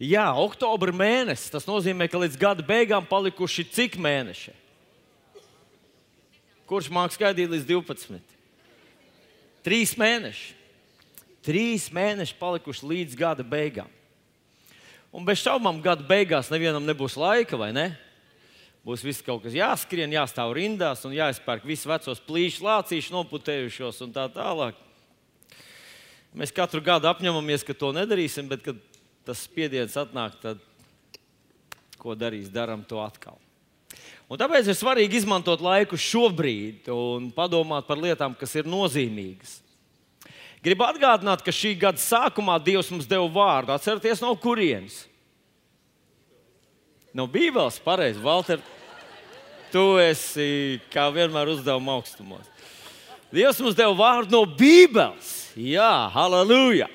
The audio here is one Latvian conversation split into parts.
Jā, oktobra mēnesis. Tas nozīmē, ka līdz gada beigām palikuši cik mēneši? Kurš mākslinieks gaidīja līdz 12? Trīs mēneši. Trīs mēneši palikuši līdz gada beigām. Un bez šaubām, gada beigās nevienam nebūs laika, vai ne? Būs viss kaut kas jāskrien, jāstāv rindās un jāizpērk visus vecos plīšus, lācīšus, noputējušos un tā tālāk. Mēs katru gadu apņemamies, ka to nedarīsim, bet, kad tas spiediens atnāk, tad ko darīs, darām to atkal. Un tāpēc ir svarīgi izmantot laiku šobrīd un padomāt par lietām, kas ir nozīmīgas. Gribu atgādināt, ka šī gada sākumā Dievs mums deva vārdu. Atcerieties, no kurienes? No Bībeles, pareizi, Valter. Tu esi kā vienmēr uzdevuma augstumos. Dievs mums deva vārdu no Bībeles. Jā, halleluja!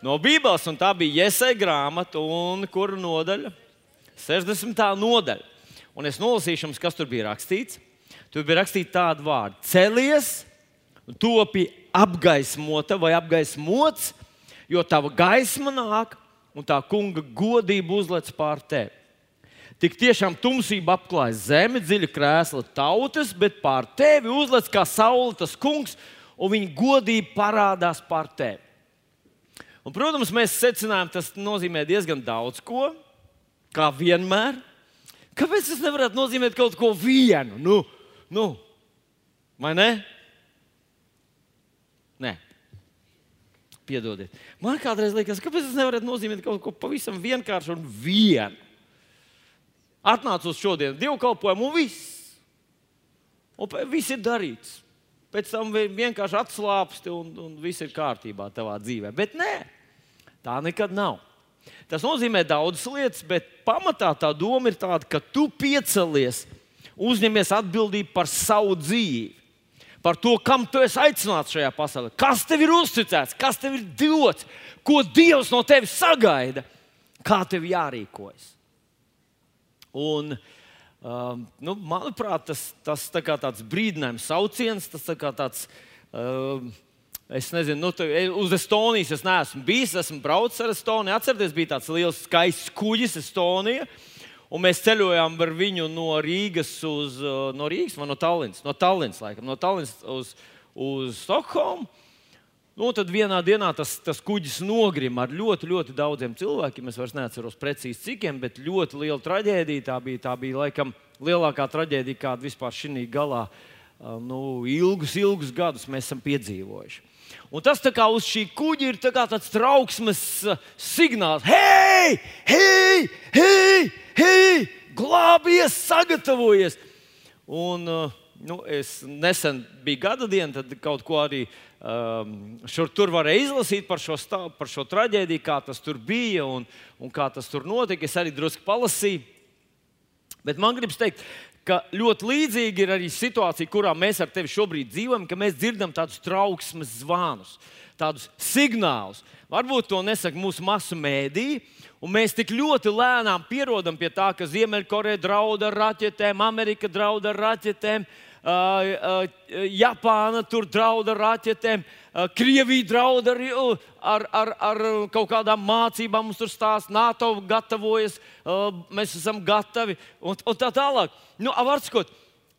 No Bībeles, un tā bija Iesai grāmata, un kura nodaļa? 60. nodaļa. Un es nolasīšu jums, kas tur bija rakstīts. Tur bija rakstīts tādu vārdu: Celies, topi apgaismota vai apgaismots, jo tava gaisma nāk un tā kunga godība uzlec pār tevi. Tik tiešām tumsība apklāj zemi, dziļa krēsla tautas, bet pār tevi uzlec kā saule tas kungs, un viņa godība parādās pār tevi. Un, protams, mēs secinājām, tas nozīmē diezgan daudz ko, kā vienmēr. Kāpēc tas nevarētu nozīmēt kaut ko vienu? Nu, nu, vai ne? Nē. Piedodiet. Man kādreiz liekas, kāpēc tas nevarētu nozīmēt kaut ko pavisam vienkāršu un vienu. Atnācu uz šodienas dievkalpojumu un viss. Un viss ir darīts. Pēc tam vienkārši atslābsti un, un viss ir kārtībā tavā dzīvē. Bet nē, tā nekad nav. Tas nozīmē daudzas lietas, bet pamatā tā doma ir tāda, ka tu piecelies, uzņemies atbildību par savu dzīvi par to, kam tu esi aicināts šajā pasaulē, kas tev ir uzticēts, kas tev ir dots, ko Dievs no tevis sagaida, kā tev jārīkojas. Un, um, nu, manuprāt, tas, tas tā tāds brīdinājums, sauciens, tas tā tāds. Um, Es nezinu, nu, e, uz Estonijas es neesmu bijis. Esmu braucis ar Estoniju. Atcerieties, bija tāds liels skaists kuģis Estonija. Un mēs ceļojām ar viņu no Rīgas uz uh, no Rīgas no Tallinas. No Tallinas, laikam, no Tallinas uz, uz Stokholmu. Nu, tad vienā dienā tas, tas kuģis nogrima ar ļoti, ļoti daudziem cilvēkiem. Es vairs neatceros precīzi cikiem, bet ļoti liela traģēdija. Tā bija, tā bija laikam lielākā traģēdija, kāda vispār šī galā uh, nu, ilgus, ilgus gadus mēs esam piedzīvojuši. Un tas kā uz šī kuģa ir tā tāds trauksmes uh, signāls. Hei, hei, hei, hei, glābies, sagatavojies! Un, uh, nu, es nesen biju gada diena, tad kaut ko arī um, šur tur varēja izlasīt par šo, stā, par šo traģēdiju, kā tas tur bija un, un kā tas tur notika. Es arī drusku palasīju. Bet man gribas teikt, ka ļoti līdzīga ir arī situācija, kurā mēs ar tevi šobrīd dzīvojam, ka mēs dzirdam tādus trauksmes zvanus, tādus signālus. Varbūt to nesaka mūsu masu mēdīji, Un mēs tik ļoti lēnām pierodam pie tā, ka Ziemeļkoreja draud ar raķetēm, Amerika draud ar raķetēm, uh, Japāna tur draud ar raķetēm, Krievija draud ar, ar, ar, ar kaut kādām mācībām, mums tur stāsta, NATO gatavojas, mēs esam gatavi un, un tā tālāk. Nu, Avārskot,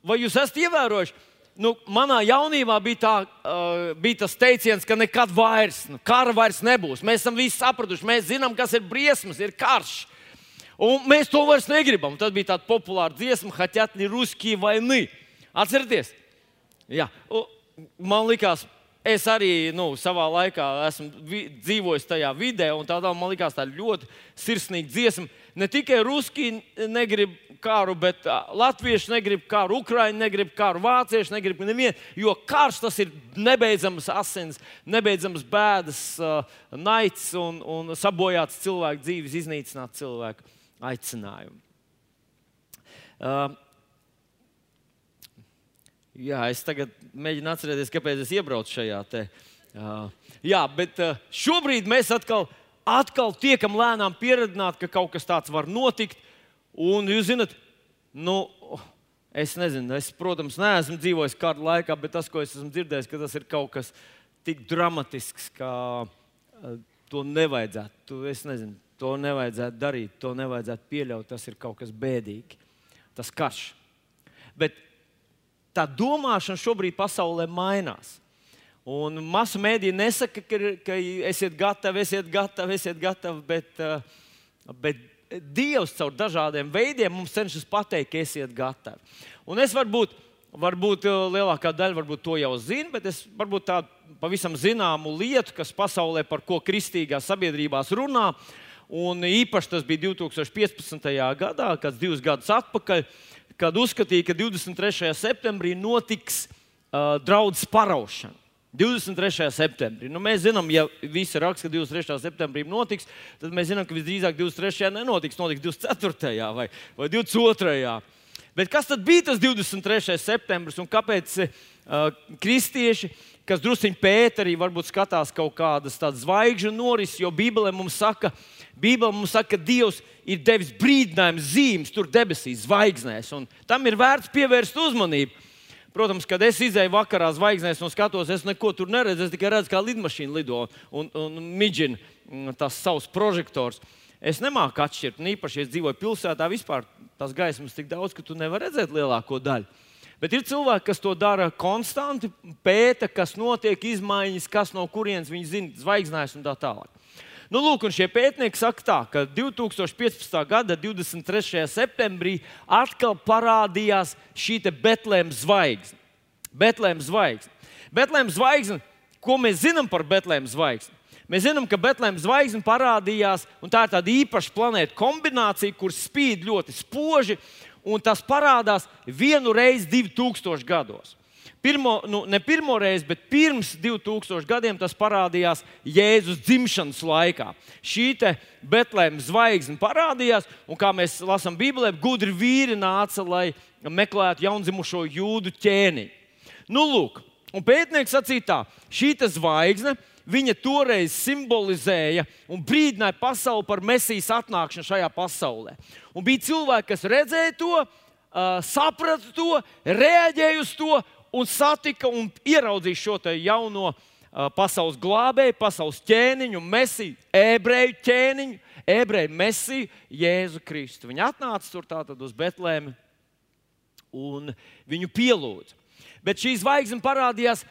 vai jūs esat ievērojuši? nu, manā jaunībā bija, tā, uh, bija tas teiciens, ka nekad vairs, nu, kara vairs nebūs. Mēs esam visi sapratuši, mēs zinām, kas ir briesmas, ir karš. Un mēs to vairs negribam. Tad bija tāda populāra dziesma, Haķetni, Ruski vai Nī. Atcerieties? Jā, man liekas, es arī nu, savā laikā esmu dzīvojis tajā vidē, un tādā man liekas, tā ļoti sirsnīga dziesma. Ne tikai Ruski negrib karu, bet latvieši negrib karu, ukraiņi negrib karu, vācieši negrib nevienu. Jo karš tas ir nebeidzams asins, nebeidzams bēdas, naids un, un sabojāts cilvēku dzīves, iznīcināt cilvēku aicinājumu. Uh, jā, es tagad mēģinu atcerēties, kāpēc es iebraucu šajā te. Jā, bet šobrīd mēs atkal, atkal tiekam lēnām pieredzināti, ka kaut kas tāds var notikt. Un jūs zināt, nu, es nezinu, es, protams, neesmu dzīvojis kādu laikā, bet tas, ko es esmu dzirdējis, ka tas ir kaut kas tik dramatisks, ka to nevajadzētu. Tu, es nezinu, To nevajadzētu darīt, to nevajadzētu pieļaut. Tas ir kaut kas bēdīgi. Tas karš. Bet tā domāšana šobrīd pasaulē mainās. Un masu mēdīja nesaka, ka, ka esiet gatavi, esiet gatavi, esiet gatavi, bet, uh, bet Dievs caur dažādiem veidiem mums cenšas pateikt, ka esiet gatavi. Un es varbūt, varbūt uh, lielākā daļa varbūt to jau zina, bet es varbūt tādu pavisam zināmu lietu, kas pasaulē par ko kristīgās sabiedrībās runā. Un īpaši tas bija 2015. gadā, kad divus gadus atpakaļ, kad uzskatīja, ka 23. septembrī notiks uh, draudzes paraušana. 23. septembrī. Nu, mēs zinām, ja visi raksta, ka 23. septembrī notiks, tad mēs zinām, ka visdrīzāk 23. nenotiks, notiks 24. vai, vai 22. Bet kas tad bija tas 23. septembris un kāpēc uh, kristieši, kas druskuļi pēta, arī varbūt skatās kaut kādas tādas zvaigžņu norises, jo Bībelē mums saka, Bībelē mums saka, ka Dievs ir devis brīdinājumu zīmes tur debesīs, zvaigznēs, tam ir vērts pievērst uzmanību. Protams, kad es izēju vakarā zvaigznēs un skatos, es neko tur neredzu. Es tikai redzu, kā lidmašīna lido un, un midžina mm, tās savus prožektors. Es nemāku atšķirt, un īpaši, ja dzīvoju pilsētā, vispār tās gaismas tik daudz, ka tu nevari redzēt lielāko daļu. Bet ir cilvēki, kas to dara konstanti, pēta, kas notiek, izmaiņas, kas no kurienes viņi zina, zvaigznājas un tā tālāk. Nu, lūk, šie pētnieki saka, tā, ka 2015. gada 23. septembrī atkal parādījās šī Betlēmas zvaigzne. Betlēmas zvaigzne. Betlēmas zvaigzne, ko mēs zinām par Betlēmas zvaigzni? Mēs zinām, ka Betlēmas zvaigzne parādījās, un tā ir tāda īpaša planēta kombinācija, kur spīd ļoti spoži, un tas parādās vienu reizi 2000 gados. Pirmo, nu, ne pirmo reizi, bet pirms 2000 gadiem tas parādījās Jēzus dzimšanas laikā. Šī Betlēmas zvaigzne parādījās, un kā mēs lasām Bībelē, gudri vīri nāca, lai meklētu jaundzimušo jūdu ķēni. Nu, lūk, un pētnieks sacīja tā, šī zvaigzne. Viņa toreiz simbolizēja un brīdināja pasauli par mesijas atnākšanu šajā pasaulē. Un bija cilvēki, kas redzēja to, saprata to, reaģēja uz to un satika un ieraudzīja šo jauno pasaules glābēju, pasaules ķēniņu, mesiju, ebreju ķēniņu, ebreju mesiju, Jēzu Kristu. Viņi atnāca tur tātad uz Betlēmi un viņu pielūdza. Bet šī zvaigzne parādījās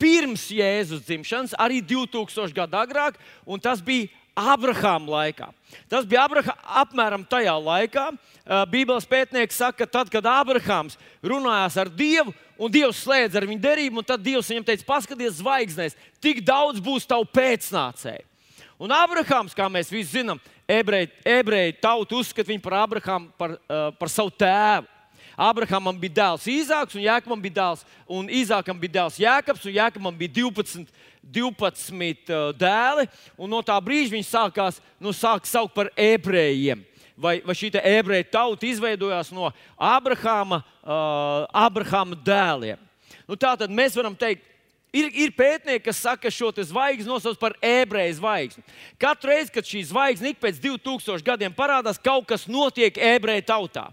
pirms Jēzus dzimšanas, arī 2000 gadu agrāk, un tas bija Abrahāma laikā. Tas bija Abraha, apmēram tajā laikā. Bībeles pētnieks saka, ka tad, kad Abrahāms runājās ar Dievu, un Dievs slēdz ar viņu derību, tad Dievs viņam teica, paskaties, zvaigznēs, tik daudz būs tavu pēcnācēju. Un Abrahāms, kā mēs visi zinām, ebreju, tautu uzskata viņu par Abrahāmu, par, par savu tēvu. Abrahamam bija dēls Īzāks, un Jākam bija dēls, un Īzākam bija dēls Jēkabs, un Jākam bija 12, 12 uh, dēli. No tā brīža viņi sākās nu, sāk saukt par ebrejiem. Vai, vai šī ebreju tauta izveidojās no Abrahama, uh, Abrahama dēliem? Nu, tā tad mēs varam teikt, Ir, ir pētnieki, kas saka, ka šo zvaigzni nosauc par ebreju zvaigzni. Katru reizi, kad šī zvaigzne ik pēc 2000 gadiem parādās, kaut kas notiek ebreju tautā.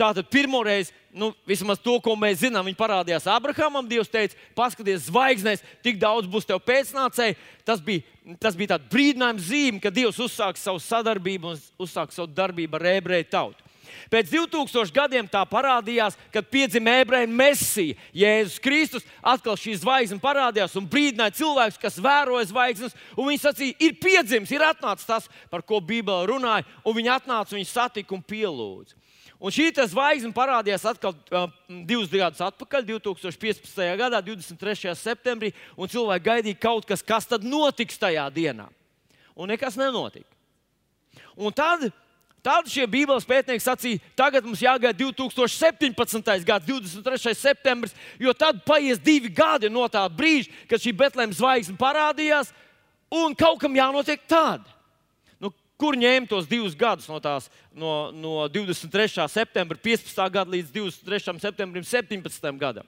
Tātad pirmoreiz, nu, vismaz to, ko mēs zinām, viņi parādījās Abrahamam. Dievs teica, paskaties, zvaigznēs, tik daudz būs tev pēcnācēji. Tas bija, tas bija tāds brīdinājums zīme, ka Dievs uzsāks savu sadarbību un uzsāks savu darbību ar ebreju tautu. Pēc 2000 gadiem tā parādījās, kad piedzima ebreju mesija. Jēzus Kristus atkal šī zvaigzne parādījās un brīdināja cilvēkus, kas vēroja zvaigznes. Viņi sacīja, ir piedzimis, ir atnācis tas, par ko Bībele runāja. Un viņi atnāca, viņi satika un pielūdza. Un šī zvaigzne parādījās atkal uh, divus gadus atpakaļ, 2015. gadā, 23. septembrī. Cilvēki gaidīja kaut kas, kas tad notiks tajā dienā. Un nekas nenotika. Un tad Tad šie Bībeles pētnieki sacīja, tagad mums jāgaida 2017. gada 23. septembris, jo tad paies divi gadi no tā brīža, kad šī Betlēmas zvaigzne parādījās, un kaut kam jānotiek tādā. Nu, kur ņēma tos divus gadus no, tās, no, no 23. septembra 15. gada līdz 23. septembrim 17. gadam?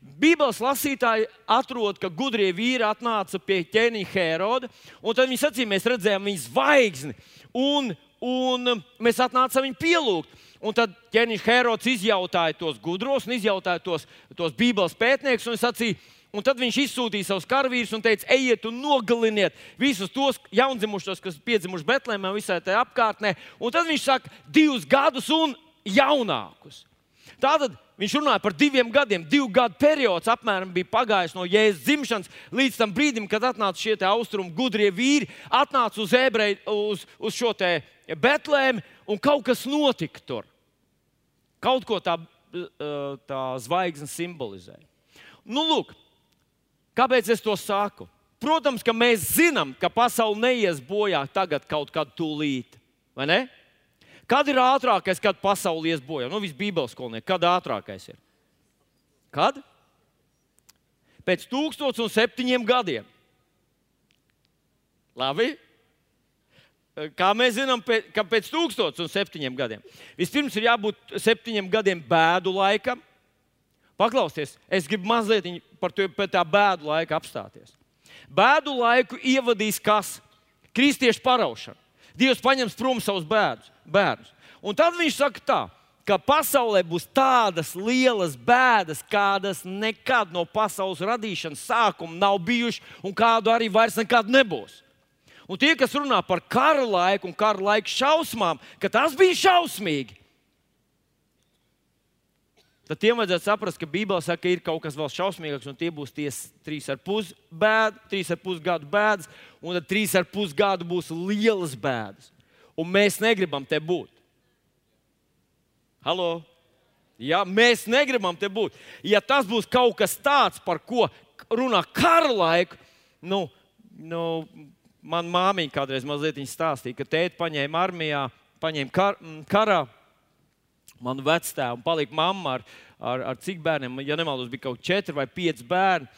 Bībeles lasītāji atrod, ka gudrie vīri atnāca pie ķēniņa Heroda, un tad viņi sacīja, mēs redzējām viņa zvaigzni. Un, un mēs atnācām viņu pielūgt. Un tad ķēniņš Herods izjautāja tos gudros un izjautāja tos, tos Bībeles pētniekus un sacīja, Un tad viņš izsūtīja savus karavīrus un teica, ejiet un nogaliniet visus tos jaundzimušos, kas piedzimuši Betlēmē, visā tajā apkārtnē. Un tad viņš saka, divus gadus un jaunākus. Tātad viņš runāja par diviem gadiem. Divu gadu periods apmēram bija pagājis no Jēzus dzimšanas līdz tam brīdim, kad atnāca šie austrumu gudrie vīri, atnāca uz, ebreju, uz, uz šo Betlēmu un kaut kas notika tur. Kaut ko tā, tā zvaigzne simbolizēja. Nu, lūk, Kāpēc es to saku? Protams, ka mēs zinām, ka pasaule neies bojā tagad kaut kad tūlīt. Kad ir ātrākais, kad pasaule ies bojā? Nu, viss Bībeles skolnieks, kad ātrākais ir? Kad? Pēc 1007 gadiem. Labi. Kā mēs zinām, ka pēc 1007 gadiem vispirms ir jābūt septiņiem gadiem bēdu laikam, Paklausieties, es gribu mazliet par to par tā bēdu laiku apstāties. Bēdu laiku ievadīs kas? Kristiešu paraušana. Dievs paņems prom savus bēdus, bērnus. Un tad viņš saka tā, ka pasaulē būs tādas lielas bēdas, kādas nekad no pasaules radīšanas sākuma nav bijušas, un kādu arī vairs nekad nebūs. Un tie, kas runā par kara laiku un kara laika šausmām, ka tas bija šausmīgi, tad tiem vajadzētu saprast, ka Bībelē saka, ka ir kaut kas vēl šausmīgāks, un tie būs tie trīs ar pus gadu bēdas, un tad trīs ar pus gadu būs lielas bēdas. Un mēs negribam te būt. Halo! Ja, mēs negribam te būt. Ja tas būs kaut kas tāds, par ko runā kara laiku, nu, nu, man māmiņa kādreiz mazliet stāstīja, ka tēti paņēma armijā, paņēma kar, karā manu vectēvu palika mamma ar, ar, ar cik bērniem, ja nemaldos, bija kaut četri vai pieci bērni.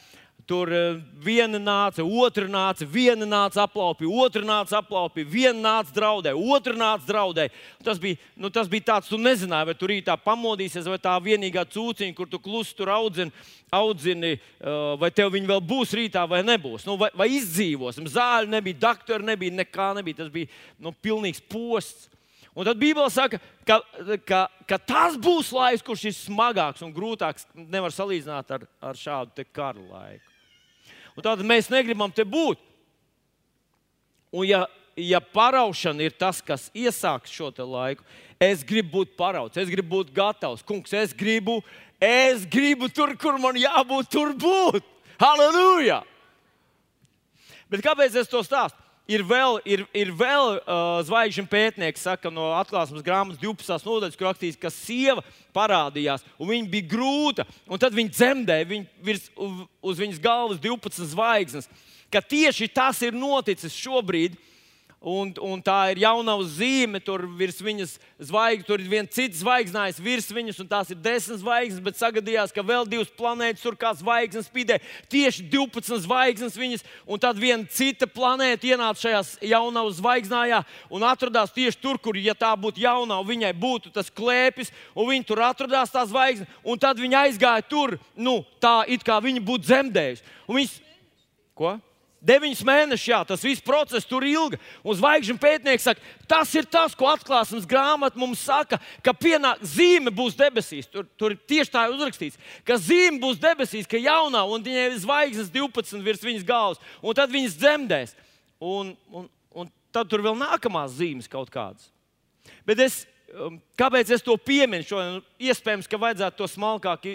Tur uh, viena nāca, otra nāca, viena nāca aplaupīja, otra nāca aplaupīja, viena nāca draudēja, otra nāca draudēja. Tas bija, nu, tas bija tāds, tu nezināji, vai tur rītā pamodīsies, vai tā vienīgā cūciņa, kur tu klusi tur audzini, audzini uh, vai tev viņa vēl būs rītā vai nebūs. Nu, vai, vai izdzīvosim. Zāļu nebija, doktora nebija, nekā nebija. Tas bija nu, pilnīgs posts. Un tad Bībelē saka, ka, ka, ka tas būs laiks, kurš ir smagāks un grūtāks. Nevar salīdzināt ar, ar šādu kara laiku. Un tātad mēs negribam te būt. Un ja, ja paraušana ir tas, kas iesāks šo laiku, es gribu būt parauts, es gribu būt gatavs. Kungs, es gribu, es gribu tur, kur man jābūt, tur būt. Halleluja! Bet kāpēc es to stāstu? Ir vēl, ir, ir vēl uh, zvaigžņu pētnieks, saka, no atklāsmes grāmatas 12. nodaļas, kur rakstīts, ka sieva parādījās, un viņa bija grūta, tad viņa dzemdēja viņa virs, uz viņas galvas 12 zvaigznes. Ka tieši tas ir noticis šobrīd, uh, Un, un tā ir jauna zīme, tur virs viņas zvaigznes, tur ir viens cits zvaigznājs virs viņas, un tās ir desmit zvaigznes, bet sagadījās, ka vēl divas planētas tur kā zvaigznes spīdē. Tieši 12 zvaigznes viņas, un tad viena cita planēta ienāca šajā jaunā zvaigznājā un atradās tieši tur, kur, ja tā būtu jauna, viņai būtu tas klēpis, un viņa tur atradās tā zvaigzne, un tad viņa aizgāja tur, nu, tā it kā viņa būtu dzemdējusi. Un viņas, ko? Deviņus mēnešus, jā, tas viss process tur ilga. Un zvaigžņu pētnieks saka, tas ir tas, ko atklāsmes grāmata mums saka, ka pienāk, zīme būs debesīs. Tur, tur tieši tā ir uzrakstīts, ka zīme būs debesīs, ka jaunā un viņai ir zvaigznes 12 virs viņas galvas, un tad viņas dzemdēs. Un, un, un tad tur vēl nākamās zīmes kaut kādas. Bet es, um, kāpēc es to pieminu šodien? Iespējams, ka vajadzētu to smalkāk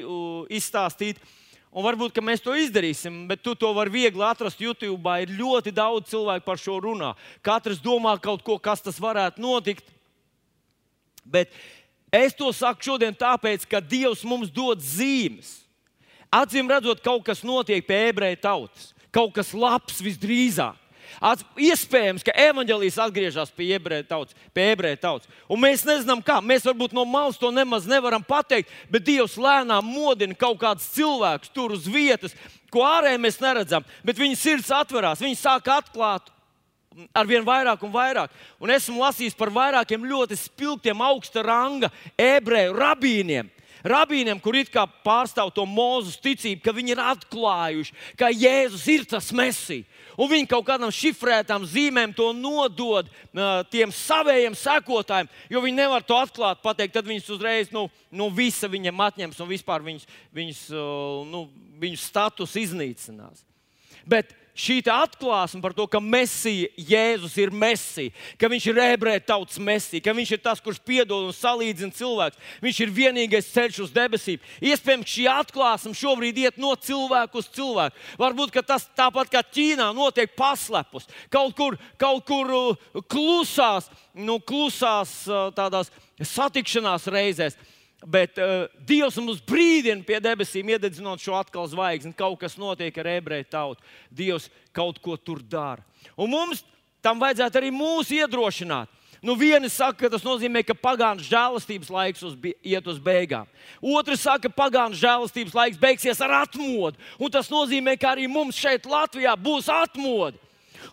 izstāstīt. Un varbūt mēs to izdarīsim, bet tu to vari viegli atrast YouTube. Ir ļoti daudz cilvēku par šo runā. Katrs domā kaut ko, kas tas varētu notikt. Bet es to saku šodien tāpēc, ka Dievs mums dod zīmes. Acīm redzot, kaut kas notiek pie ebreju tautas, kaut kas labs visdrīzāk. Iespējams, ka evanģēlijas atgriežas pie ebreju tautas, pie ebreju tautas. Un mēs nezinām, kā. Mēs varbūt no malas to nemaz nevaram pateikt, bet Dievs lēnām modina kaut kādus cilvēkus tur uz vietas, ko ārēji mēs neredzam. Bet viņa sirds atverās, viņa sāk atklāt ar vien vairāk un vairāk. Un esmu lasījis par vairākiem ļoti spilgtiem, augsta ranga ebreju rabīniem, Rabīniem, kur it kā pārstāv to mūzu ticību, ka viņi ir atklājuši, ka Jēzus ir tas mesija. Un viņi kaut kādām šifrētām zīmēm to nodod uh, tiem saviem sekotājiem, jo viņi nevar to atklāt, pateikt. Tad viņus uzreiz no nu, nu, visa viņiem atņems un vispār viņus, viņus, uh, nu, viņu status iznīcinās. Bet šī atklāsme par to, ka Mēsija, Jēzus ir Mēsija, ka viņš ir ebreju tautas Mēsija, ka viņš ir tas, kurš piedod un salīdzina cilvēkus, viņš ir vienīgais ceļš uz debesīm. Iespējams, šī atklāsme šobrīd iet no cilvēka uz cilvēku. Varbūt tas tāpat kā Ķīnā notiek paslepus, kaut kur, kaut kur uh, klusās, nu, klusās uh, tādās satikšanās reizēs. Bet uh, Dievs mums brīdina pie debesīm, iededzinot šo atkal zvaigzni. Kaut kas notiek ar ebreju tautu. Dievs kaut ko tur dara. Un mums tam vajadzētu arī mūs iedrošināt. Nu, viena saka, ka tas nozīmē, ka pagānu žēlastības laiks uz, iet uz beigām. Otrs saka, ka pagānu žēlastības laiks beigsies ar atmodu. Un tas nozīmē, ka arī mums šeit, Latvijā, būs atmodu.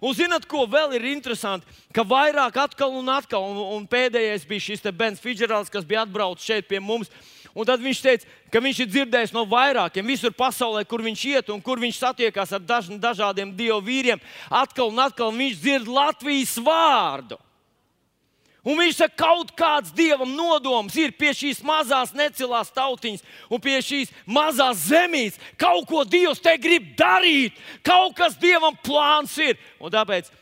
Un zināt, ko vēl ir interesanti? Ka vairāk atkal un atkal, un, un pēdējais bija šis Bens Fidžerāls, kas bija atbraucis šeit pie mums. Un tad viņš teica, ka viņš ir dzirdējis no vairākiem, visur pasaulē, kur viņš iet un kur viņš satiekās ar daž, dažādiem dievu vīriem. Atkal un atkal viņš dzird Latvijas vārdu. Un viņš saka, kaut kāds dievam nodoms ir pie šīs mazās necilās tautiņas un pie šīs mazās zemīs. Kaut ko Dievs te grib darīt, kaut kas dievam plāns ir. Un tāpēc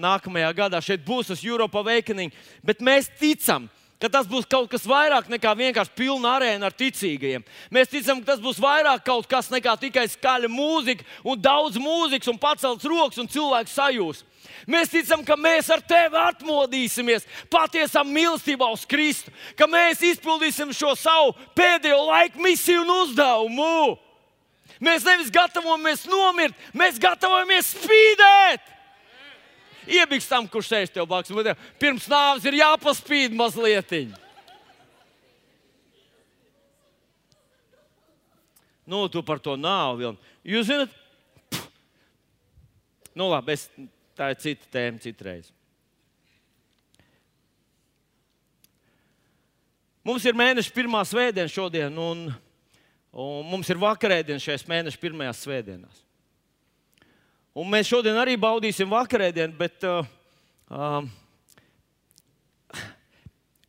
nākamajā gadā šeit būs tas Europa Awakening. Bet mēs ticam, ka tas būs kaut kas vairāk nekā vienkārši pilna arēna ar ticīgajiem. Mēs ticam, ka tas būs vairāk kaut kas nekā tikai skaļa mūzika un daudz mūzikas un pacelts rokas un cilvēku sajūsmas. Mēs ticam, ka mēs ar tevi atmodīsimies patiesā mīlestībā uz Kristu, ka mēs izpildīsim šo savu pēdējo laiku misiju un uzdevumu. Mēs nevis gatavojamies nomirt, mēs gatavojamies spīdēt. Iebikstam, kurš sēž tev blakus. Pirms nāves ir jāpaspīd mazliet. Nu, tu par to nav. Jūs zināt, pff, nu labi, es tā ir cita tēma citreiz. Mums ir mēneša pirmā svētdiena šodien, un, un mums ir vakarēdiena šajās mēneša pirmajās svētdienās. Un mēs šodien arī baudīsim vakarēdienu, bet uh, uh,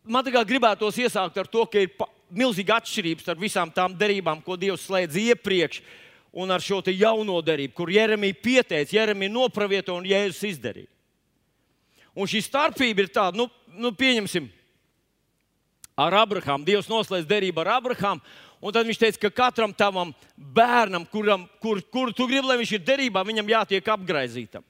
man tikai gribētos iesākt ar to, ka ir milzīga atšķirība starp visām tām derībām, ko Dievs slēdz iepriekš. Uh, un ar šo jauno derību, kur Jeremija pieteica, Jeremija nopravieto un Jēzus izdarīja. Un šī starpība ir tāda, nu, nu pieņemsim, ar Abrahāmu. Dievs noslēdz derību ar Abrahāmu. Un tad viņš teica, ka katram tavam bērnam, kuram, kur, kur tu gribi, lai viņš ir derībā, viņam jātiek apgraizītam.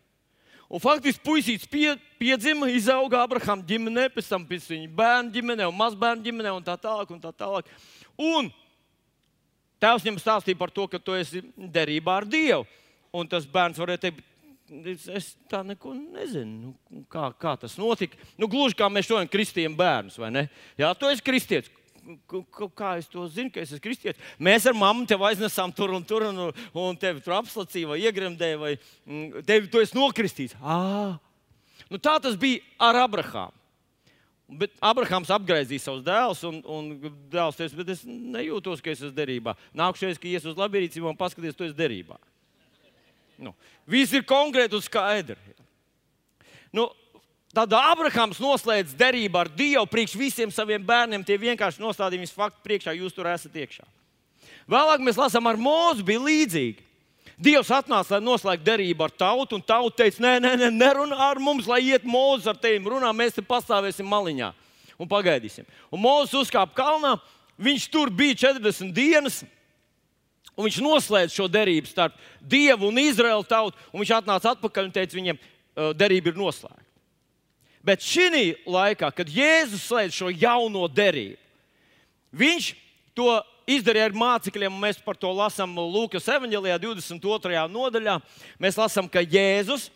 Un faktiski puisīts pie, piedzima, izauga Abrahāma ģimenē, pēc tam pēc viņa bērnu ģimenē un mazbērnu ģimenē un tā tālāk. Un tā tālāk. Un Tēvs viņam stāstīja par to, ka tu esi derībā ar Dievu. Un tas bērns varēja teikt, es tā neko nezinu, nu, kā, kā tas notika. Nu, gluži kā mēs šodien kristījam bērnus, vai ne? Jā, tu esi kristietis. Kā es to zinu, ka es esmu kristietis? Mēs ar mammu tevi aiznesām tur un tur, un, un tevi tur apslacīja vai iegremdēja, vai mm, tevi tu esi nokristīts. À. Nu, tā tas bija ar Abrahāmu. Bet Abrahams apgaizīja savus dēlus, un, un dēls teica, bet es nejūtos, ka es esmu derībā. Nākamais, ka ies uz labierīcību un paskaties, tu esi derībā. Nu, viss ir konkrēti un skaidri. Nu, Tad Abrahams noslēdz derību ar Dievu priekš visiem saviem bērniem. Tie vienkārši nostādīja viņus faktu priekšā, jūs tur esat iekšā. Vēlāk mēs lasām, ar mūzu bija līdzīgi. Dievs atnāca, lai noslēgtu derību ar tautu, un tauta teica, nē, nē, nē nerunā ar mums, lai iet mūzis ar tevi runā, mēs te pastāvēsim maliņā un pagaidīsim. Un Mozus uzkāpa kalnā, viņš tur bija 40 dienas. Un viņš noslēdz šo derību starp Dievu un Izraēlu tautu, un viņš atnāca atpakaļ un teica, viņiem derība ir noslēgta. Bet šī laikā, kad Jēzus slēdz šo jauno derību, viņš to izdarīja ar mācekļiem, un mēs par to lasām Lūkas evanģēlijā, 22. nodaļā. Mēs lasām, ka Jēzus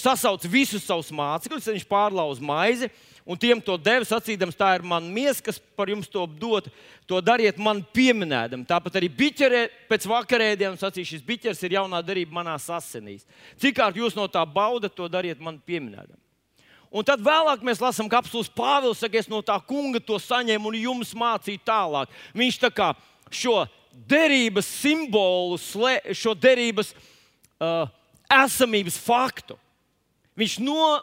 sasauca visus savus mācekļus, viņš pārlauza maizi. Un tiem to deva, sacīdams, tā ir mana miesa, kas par jums to dod. To dariet man pieminēdam. Tāpat arī biķerē pēc vakarēdienas sacīja, šis biķers ir jaunā darība manā asinīs. Cik kārt jūs no tā baudat, to dariet man pieminēdam. Un tad vēlāk mēs lasām, ka apelsīns Pāvils saka, es no tā kunga to saņēmu un jums mācīju tālāk. Viņš tā kā šo derības simbolu, šo derības uh, esamības faktu, viņš no,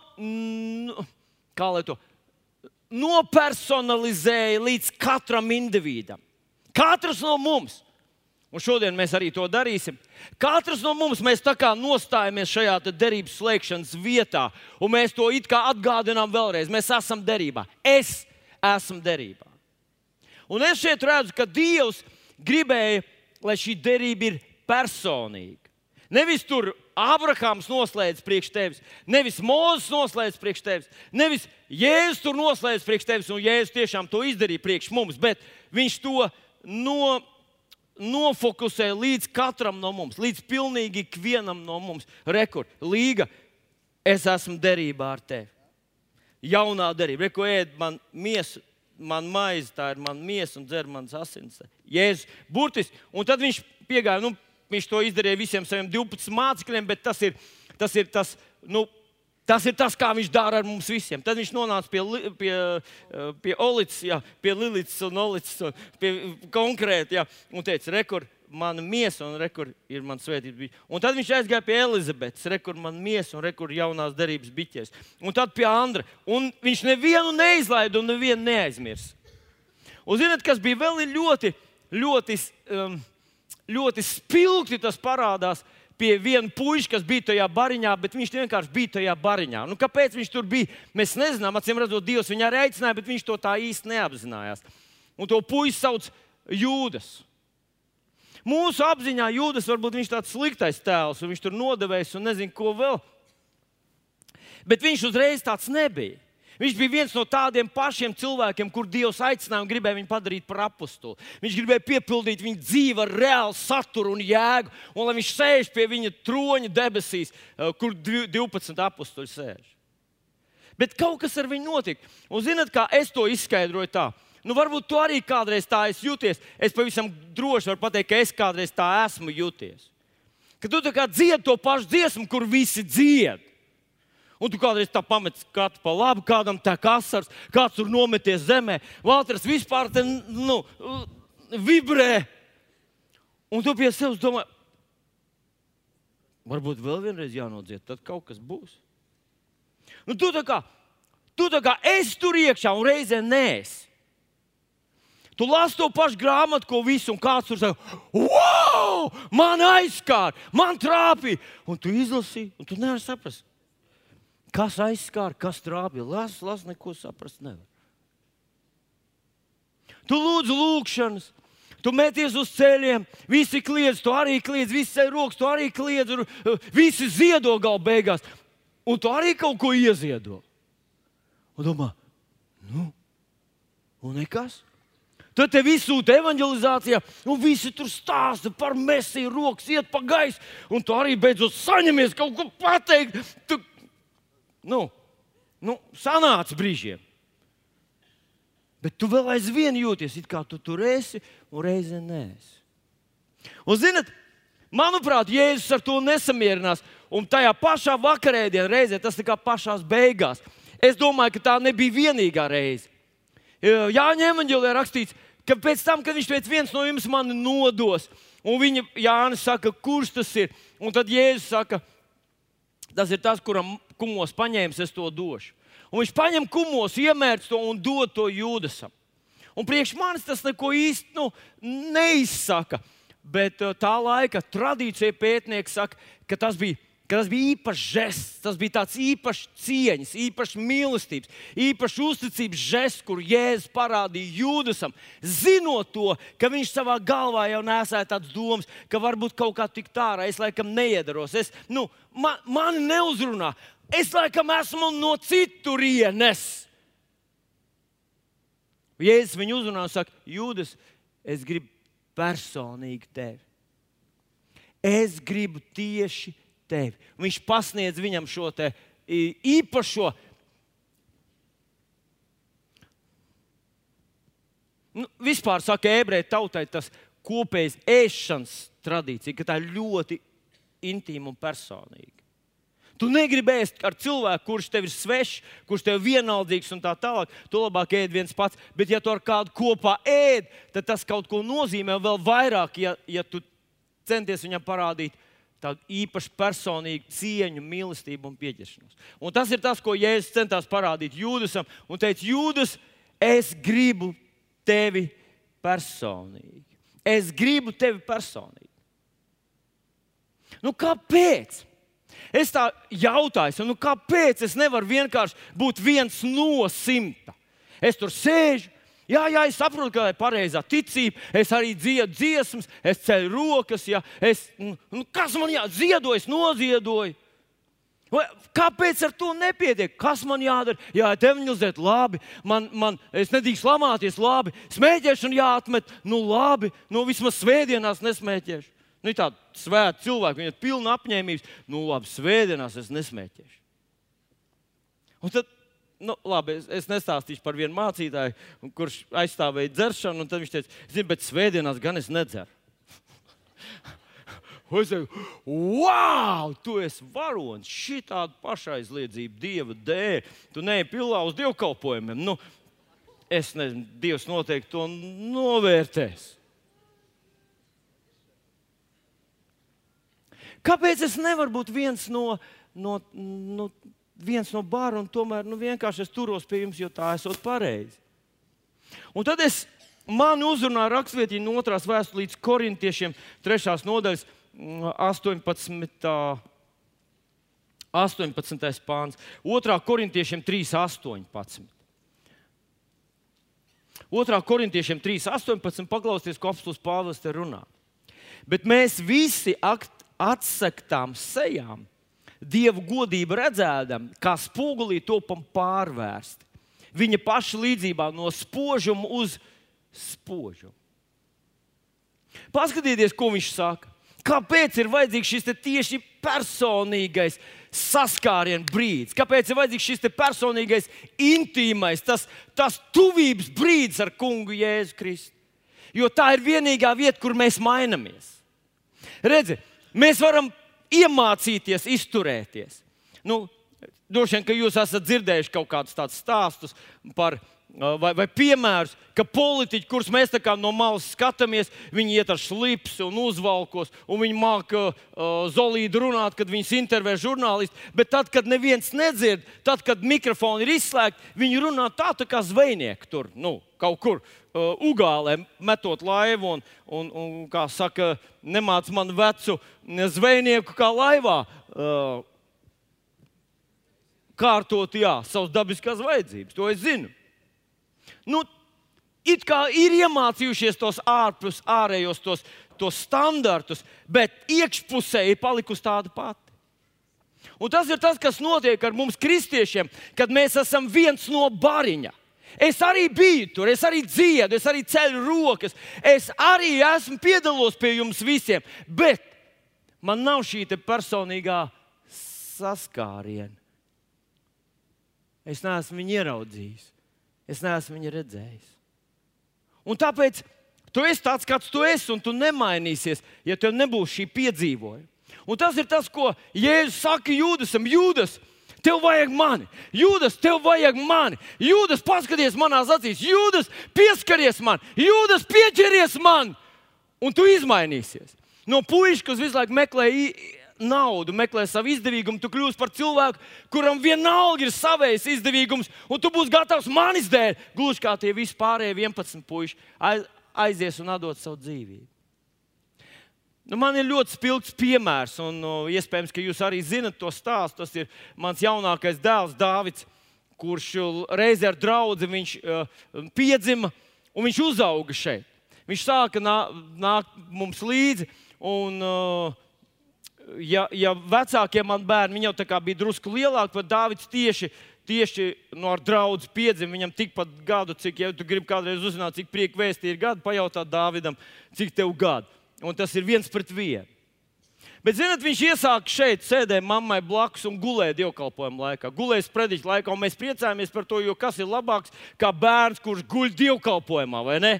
lai to nopersonalizēja līdz katram individam. Katrs no mums Un šodien mēs arī to darīsim. Katrs no mums tā kā nostājamies šajā derības slēgšanas vietā, un mēs to it kā atgādinām vēlreiz. Mēs esam derībā. Es esmu derībā. Un es šeit redzu, ka Dievs gribēja, lai šī derība ir personīga. Nevis tur Abrahāms noslēdz priekš tevis, nevis Mozus noslēdz priekš tevis, nevis Jēzus tur noslēdz priekš tevis, un Jēzus tiešām to izdarīja priekš mums, bet viņš to no nofokusē līdz katram no mums, līdz pilnīgi ikvienam no mums. Rekord, līga, es esmu derībā ar tevi. Jaunā derība, reko ēd man miesu, man maize, tā ir mana miesa un dzer manas asins. Jēzus, burtiski. Un tad viņš piegāja, nu, viņš to izdarīja visiem saviem 12 mācekļiem, bet tas ir tas, ir tas nu, Tas ir tas, kā viņš dara ar mums visiem. Tad viņš nonāca pie, pie, eh, pie Olīdas, pie Lilijas un Olīdas, pie konkrēti, jā, un teica, rekur, mana miesa, un rekur ir mana svētība. Un tad viņš aizgāja pie Elizabetes, rekur, mana miesa, un rekur jaunās derības biķēs. Un tad pie Andra. Un viņš nevienu neizlaida un nevienu neaizmirs. Un zināt, kas bija vēl ļoti, ļoti, um, ļoti spilgti tas parādās pie viena puika, kas bija tajā bariņā, bet viņš vienkārši bija tajā bariņā. Nu, kāpēc viņš tur bija? Mēs nezinām, acīm redzot, Dievs viņu arī aicināja, bet viņš to tā īsti neapzinājās. Un to puiku sauc Jūdas. Mūsu apziņā Jūdas varbūt viņš tāds sliktais tēls, un viņš tur nodevējis un nezinu, ko vēl. Bet viņš uzreiz tāds nebija. Viņš bija viens no tādiem pašiem cilvēkiem, kur Dievs aicināja un gribēja viņu padarīt par apakstu. Viņš gribēja piepildīt viņa dzīvi ar reālu saturu un jēgu, un lai viņš sēž pie viņa troņa debesīs, eh, kur 12 apakstuļi sēž. Bet kaut kas ar viņu notika. Un zinot, kā es to izskaidroju tā. Nu, varbūt tu arī kādreiz tā esi jūties. Es pavisam droši varu pateikt, ka es kādreiz tā esmu jūties. Kad tu dziedi to pašu dziesmu, kur visi dzied. Un tu kādreiz tā pamet skatu pa labi, kādam tā kā asars, kāds tur nometies zemē. Valters vispār te, nu, vibrē. Un tu pie sevis domā, varbūt vēl vienreiz jānodzied, tad kaut kas būs. Nu, tu tā kā, tu tā kā esi tur iekšā un reizē nēs. Tu lasi to pašu grāmatu, ko visu, un kāds tur saka, wow, man aizskāra, man trāpīja. Un tu izlasi, un tu nevari saprast, Kas aizskāra, kas trāpīja? Las, las, neko saprast nevar. Tu lūdz lūgšanas, tu meties uz ceļiem, visi kliedz, tu arī kliedz, visi ceļ rokas, tu arī kliedz, visi ziedo gal beigās. Un tu arī kaut ko ieziedo. Un domā, nu, un nekas. Tad te viss sūta evanģelizācijā, un visi tur stāsta par mesiju, rokas iet pa gaisu, un tu arī beidzot saņemies kaut ko pateikt. Tu nu, nu, sanāca brīžiem. Bet tu vēl aizvien jūties, it kā tu tur esi, un reizē nē. Un, zinot, manuprāt, Jēzus ar to nesamierinās. Un tajā pašā vakarēdienā, reizē tas ir kā pašā beigās. Es domāju, ka tā nebija vienīgā reize. Jāņem evanģēlē rakstīts, ka pēc tam, kad viņš teica, viens no jums mani nodos, un viņa Jānis saka, kurš tas ir, un tad Jēzus saka, Tas ir tas, kuram kumos paņēmis, es to došu. Un viņš paņem kumos, iemērts to un dod to jūdasam. Un priekš manis tas neko īsti nu, neizsaka. Bet uh, tā laika tradīcija pētnieks saka, ka tas bija ka tas bija īpašs žests, tas bija tāds īpašs cieņas, īpašs mīlestības, īpašs uzticības žests, kur Jēzus parādīja Jūdasam, zinot to, ka viņš savā galvā jau nesēja tādas domas, ka varbūt kaut kā tik tālāk, es laikam neiedaros, es, nu, man, mani neuzrunā, es laikam esmu no citurienes. Jēzus viņu uzrunā un saka, Jūdas, es gribu personīgi tevi. Es gribu tieši tevi. Viņš pasniedz viņam šo īpašo. Nu, vispār saka, ebreju tautai tas kopējs ēšanas tradīcija, ka tā ir ļoti intīma un personīga. Tu negribi ēst ar cilvēku, kurš tev ir svešs, kurš tev ir vienaldzīgs un tā tālāk, tu labāk ēd viens pats. Bet, ja tu ar kādu kopā ēd, tad tas kaut ko nozīmē vēl vairāk, ja, ja tu centies viņam parādīt tādu īpašu personīgu cieņu, mīlestību un pieķeršanos. Un tas ir tas, ko Jēzus centās parādīt Jūdasam. Un teica, Jūdas, es gribu tevi personīgi. Es gribu tevi personīgi. Nu, kāpēc? Es tā jautāju, nu, kāpēc es nevaru vienkārši būt viens no simta? Es tur sēžu, Jā, jā, es saprotu, ka tā ir pareizā ticība. Es arī dziedu dziesmas, es ceļu rokas. Jā, es, nu, nu kas man jādziedo, es noziedoju. Kāpēc ar to nepietiek? Kas man jādara? Jā, evangelizēt, labi. Man, man, es nedrīkstu lamāties, labi. Smēķēšana jāatmet, nu labi. Nu, vismaz svētdienās nesmēķēšu. Nu, ir tādi svēti cilvēki, viņiem ir pilna apņēmības. Nu, labi, svētdienās es nesmēķēšu. Un tad, nu, labi, es, es nestāstīšu par vienu mācītāju, kurš aizstāvēja dzeršanu. Tad viņš teica, zini, bet svētdienās gan es nedzeru. Es teicu, wow, tu esi varonis, šī tāda pašaizliedzība dieva dēļ. Tu neej pilā uz dievkalpojumiem. Nu, es nezinu, Dievs noteikti to novērtēs. Kāpēc es nevaru būt viens no, no, no, viens no bāra un tomēr nu, vienkārši es turos pie jums, jo tā esot pareizi? Un tad es man uzrunāju rakstvietiņu no otrās vēstures līdz korintiešiem, trešās nodaļas, 18. 18. pāns, 2. korintiešiem 3, 18. 2. korintiešiem 3, 18. paklausieties, ko apstults Pāvils te runā. Bet mēs visi akt, atsaktām sejām, dievu godību redzēdam, kā spogulī topam pārvērsti. Viņa paša līdzībā no spožuma uz spožumu. Paskatieties, ko viņš saka. Kāpēc ir vajadzīgs šis tieši personīgais saskārienu brīdis? Kāpēc ir vajadzīgs šis personīgais, intīmais, tas, tas tuvības brīdis ar kungu Jēzu Kristu? Jo tā ir vienīgā vieta, kur mēs mainamies. Redziet, Mēs varam iemācīties izturēties. Nu, Droši vien, ka jūs esat dzirdējuši kaut kādus tādus stāstus par, vai, vai piemērus, ka politiķi, kurus mēs no malas skatāmies, viņi iet ar slipsu un uzvalkos, un viņi māca uh, zolīdi runāt, kad viņus intervē žurnālisti. Bet tad, kad neviens nedzird, tad, kad mikrofoni ir izslēgti, viņi runā tā, tā kā zvejnieki tur nu, kaut kur uh, ugālē metot laivu un, un, un kā saka, nemāc man vecu zvejnieku kā laivā. Uh, kārtot jā, savas dabiskās vajadzības. To es zinu. Nu, it kā ir iemācījušies tos ārpus, ārējos tos, tos standartus, bet iekšpusē ir palikusi tāda pati. Un tas ir tas, kas notiek ar mums, kristiešiem, kad mēs esam viens no bariņa. Es arī biju tur, es arī dziedu, es arī ceļu rokas, es arī esmu piedalos pie jums visiem, bet man nav šī personīgā saskāriena. Es neesmu viņu ieraudzījis, es neesmu viņu redzējis. Un tāpēc tu esi tāds, kāds tu esi, un tu nemainīsies, ja tev nebūs šī piedzīvojuma. Un tas ir tas, ko Jēzus saka Jūdasam. Jūdas, Tev vajag mani, Jūdas, tev vajag mani. Jūdas, paskaties manās acīs, Jūdas, pieskaries man, Jūdas, pieķeries man, un tu izmainīsies. No puikas, kas visu laiku meklē naudu, meklē savu izdevīgumu, tu kļūsi par cilvēku, kuram vienalga ir savējs izdevīgums, un tu būsi gatavs manis dēļ, gluži kā tie vispārējie 11 puiši, aizies un atdot savu dzīvību. Nu, man ir ļoti spilgts piemērs, un uh, iespējams, ka jūs arī zinat to stāstu. Tas ir mans jaunākais dēls, Dārvids, kurš reizē ar draugu viņš, uh, piedzima un viņš uzauga šeit. Viņš sāka nā, nākt mums līdzi. Un, uh, ja, ja vecākie man bērni, jau bija drusku lielāki, tad Dārvids tieši, tieši no ar draugu piedzima. Viņam tikpat gadu, cik, ja tu gribi kādreiz uzzināt, cik prieka vēstī ir gadi, pajautāt Dāvidam, cik tev gadu un tas ir viens pret vienu. Bet, zinot, viņš iesāka šeit, sēdēja mammai blakus un gulēja dievkalpojuma laikā. Gulēja sprediķa laikā, un mēs priecājamies par to, jo kas ir labāks kā bērns, kurš guļ dievkalpojumā, vai ne?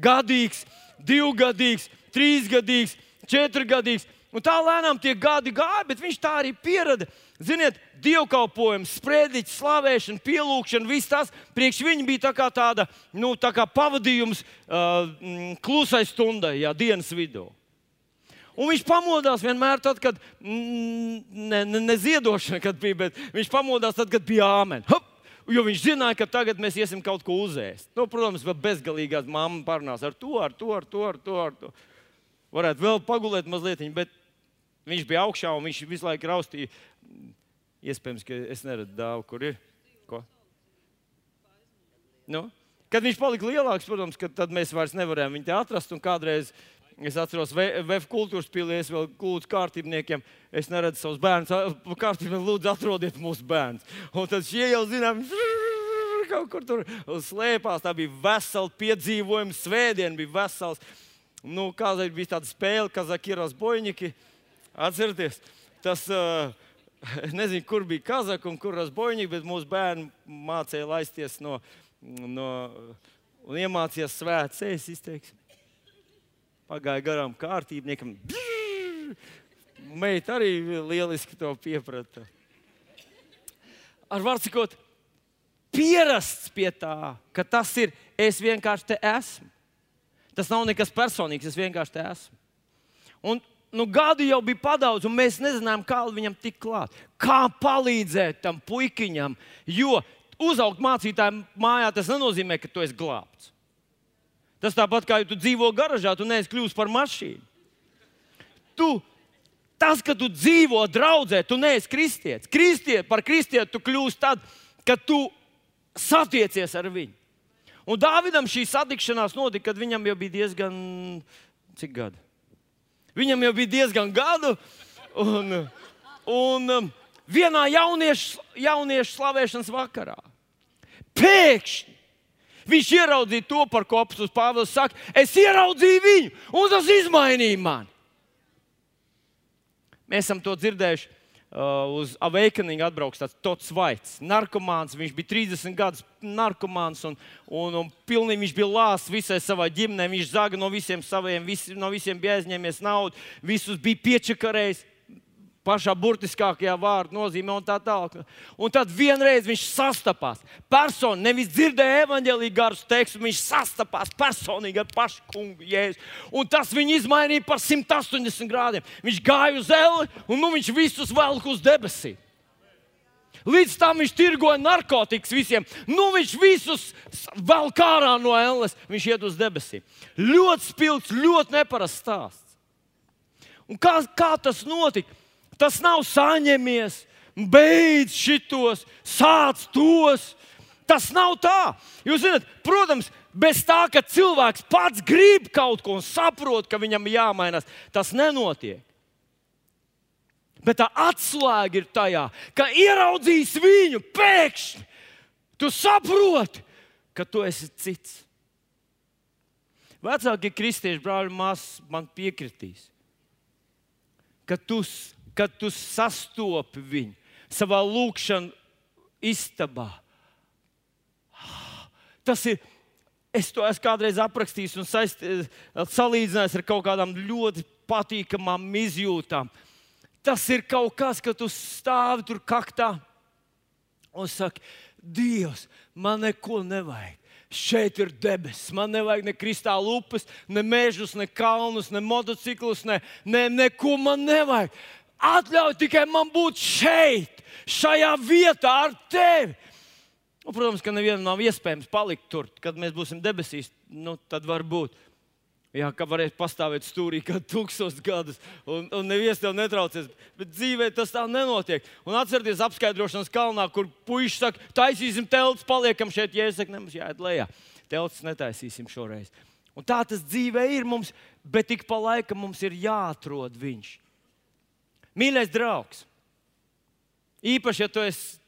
Gadīgs, divgadīgs, trīsgadīgs, četrgadīgs. Un tā lēnām tie gadi gāja, bet viņš tā arī pierada. Ziniet, dievkalpojums, sprediķis, slavēšana, pielūgšana, viss tas priekš viņa bija tā kā tāda nu, tā kā pavadījums uh, klusai stundai, jā, dienas vidū. Un viņš pamodās vienmēr tad, kad ne, ne, ne ziedošana kad bija, bet viņš pamodās tad, kad bija āmen. Hop! Jo viņš zināja, ka tagad mēs iesim kaut ko uzēst. Nu, protams, vēl bezgalīgās mammas parunās ar to, ar to, ar to, ar to. Ar to. Varētu vēl pagulēt mazliet, bet viņš bija augšā un viņš visu laiku raustīja Iespējams, ka es neredzu dāvu, kur ir. Ko? Nu? Kad viņš palika lielāks, protams, tad mēs vairs nevarējām viņu atrast. Kādreiz es atceros, VF kultūras pilī, es vēl lūdzu kārtībniekiem, es neredzu savus bērnus. Kārtībnieki, lūdzu, atrodiet mūsu bērnus. Un tad šie jau zinām, kaut kur tur slēpās. Tā bija vesela piedzīvojuma, svētdiena bija vesels. Nu, Kādreiz bija tāda spēle, Kazakīras Boņiki. Atcerieties, tas uh, nezinu, kur bija Kazaka un kur Rasboņģi, bet mūsu bērni mācīja laisties no, no un iemācījās ēst izteiksmi. Pagāja garām kārtībniekam. Meita arī lieliski to pieprata. Ar vārdu sakot, pierasts pie tā, ka tas ir es vienkārši te esmu. Tas nav nekas personīgs, es vienkārši te esmu. Un nu, gadu jau bija padaudz, un mēs nezinājām, kā viņam tikt klāt. Kā palīdzēt tam puikiņam, jo uzaugt mācītājiem mājā tas nenozīmē, ka tu esi glābts. Tas tāpat kā ja tu dzīvo garažā, tu neesi kļuvis par mašīnu. Tu, tas, ka tu dzīvo draudzē, tu neesi kristietis. Kristiet, par kristieti tu kļūsi tad, kad tu satiecies ar viņu. Un Dāvidam šī satikšanās notika, kad viņam jau bija diezgan cik gadi? Viņam jau bija diezgan gadu. Un, un um, vienā jauniešu, jauniešu slavēšanas vakarā pēkšņi viņš ieraudzīja to, par ko apelsīns Pāvils saka. Es ieraudzīju viņu, un tas izmainīja mani. Mēs esam to dzirdējuši uz Awakening atbrauks tāds Tots Vaits, narkomāns. Viņš bija 30 gadus narkomāns un, un, un pilnīgi viņš bija lāsts visai savai ģimenei. Viņš zaga no visiem saviem, visi, no visiem bija aizņēmies naudu, visus bija piečakarējis pašā burtiskākajā vārdu nozīmē un tā tālāk. Un tad vienreiz viņš sastapās. Persona nevis dzirdēja evaņģēlīgu garus tekstu, viņš sastapās personīgi ar pašu kungu Jēzu. Un tas viņu izmainīja par 180 grādiem. Viņš gāja uz eli un nu viņš visus velk uz debesīm. Līdz tam viņš tirgoja narkotikas visiem. Nu, viņš visus vēl kārā no ēles. Viņš iet uz debesīm. Ļoti spilgts, ļoti neparasts stāsts. Un kā, kā tas notika? Tas nav saņemies, beidz šitos, sāc tos. Tas nav tā. Jūs zināt, protams, bez tā, ka cilvēks pats grib kaut ko un saprot, ka viņam jāmainās, tas nenotiek. Bet tā atslēga ir tajā, ka ieraudzīs viņu pēkšņi. Tu saproti, ka tu esi cits. Vecākie kristieši brāļi māsas man piekritīs, ka tu kad tu sastopi viņu savā lūkšanā istabā. Tas ir. Es to esmu kādreiz aprakstījis un saist, salīdzinājis ar kaut kādām ļoti patīkamām izjūtām. Tas ir kaut kas, ka tu stāvi tur kaktā un saki, Dievs, man neko nevajag. Šeit ir debesis. Man nevajag ne kristāla upes, ne mežus, ne kalnus, ne motociklus, ne, ne, neko man nevajag. Atļauj tikai man būt šeit, šajā vietā ar tevi. Un, protams, ka nevienam nav iespējams palikt tur, kad mēs būsim debesīs. Nu, tad var būt. Jā, ka varēs pastāvēt stūrī kā tūkstošus gadus, un, un neviens tev netraucēs. Bet dzīvē tas tā nenotiek. Un atcerieties, apskaidrošanas kalnā, kur puikas saka, taisīsim telts, paliekam šeit, ja es saku, nemaz jāiet lejā. Telts netaisīsim šoreiz. Un tā tas dzīvē ir mums, bet ik pa laikam mums ir jāatrod viņš. Mīļais draugs, īpaši, ja tu esi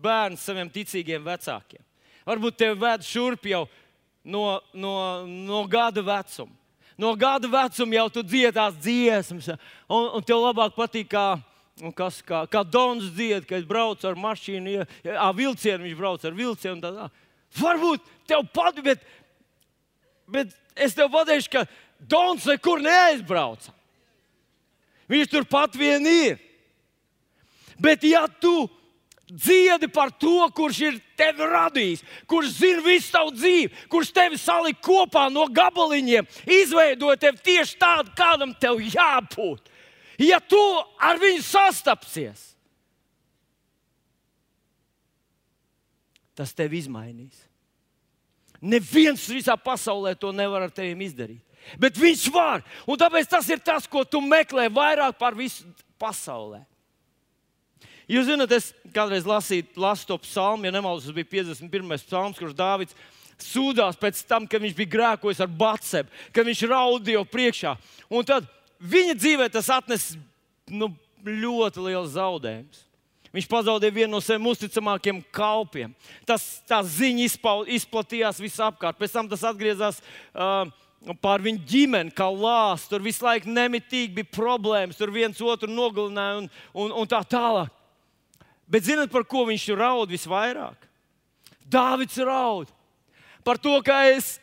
bērns saviem ticīgiem vecākiem, varbūt tevi ved šurp jau no, no, no gada vecuma. No gada vecuma jau tu dziedās dziesmas, un, un tev labāk patīk, kā, kas, kā, kā Dons dzied, kad brauc ar mašīnu, ja, ja, vilcienu, viņš brauc ar vilcienu. Tā, tā. Varbūt tev patīk, bet, bet es tev pateikšu, ka Dons nekur neaizbrauca. Viņš tur pat vien ir. Bet, ja tu dziedi par to, kurš ir tevi radījis, kurš zina visu tavu dzīvi, kurš tevi salika kopā no gabaliņiem, izveidoja tevi tieši tādu, kādam tev jābūt. Ja tu ar viņu sastapsies, tas tevi izmainīs. Neviens visā pasaulē to nevar ar tevi izdarīt. Bet viņš var. Un tāpēc tas ir tas, ko tu meklē vairāk par visu pasaulē. Jūs zināt, es kādreiz lasīju, lasu to psalmu, ja nemaldos, tas bija 51. psalms, kurš Dārvids sūdzās pēc tam, kad viņš bija grēkojis ar Batsebu, kad viņš raudīja priekšā. Un tad viņa dzīvē tas atnes nu, ļoti liels zaudējums. Viņš pazaudēja vienu no saviem uzticamākajiem kalpiem. Tas, tā ziņa izpau, izplatījās visapkārt. Pēc tam tas atgriezās uh, pār viņu ģimeni, kā lāsts. Tur visu laiku nemitīgi bija problēmas, tur viens otru nogalināja un, un, un tā tālāk. Bet zinat, par ko viņš raud visvairāk? Dāvids raud par to, ka es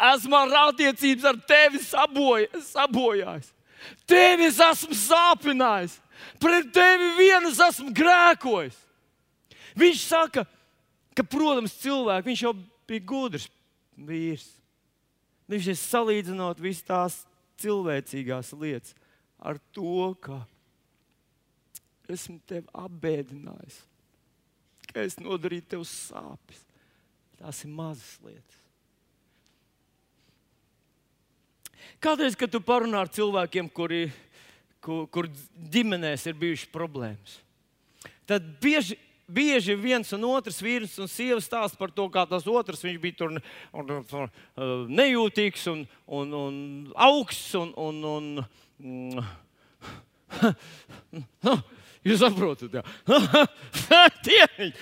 esmu ar attiecības ar tevi saboj, sabojājis. Tevi es esmu sāpinājis, pret tevi vienas esmu grēkojis. Viņš saka, ka, protams, cilvēks, viņš jau bija gudrs vīrs. Viņš ir salīdzinot visas tās cilvēcīgās lietas ar to, ka esmu tevi apbēdinājis, ka es nodarīju tev sāpes. Tās ir mazas lietas. Kādreiz, kad tu parunā ar cilvēkiem, kuri, kur, kur ģimenēs ir bijušas problēmas, tad bieži, bieži viens un otrs vīrs un sieva stāsta par to, kā tas otrs bija tur un, un, un, nejūtīgs un, un, un augsts. Un, un, un, un, Jūs saprotat, jā.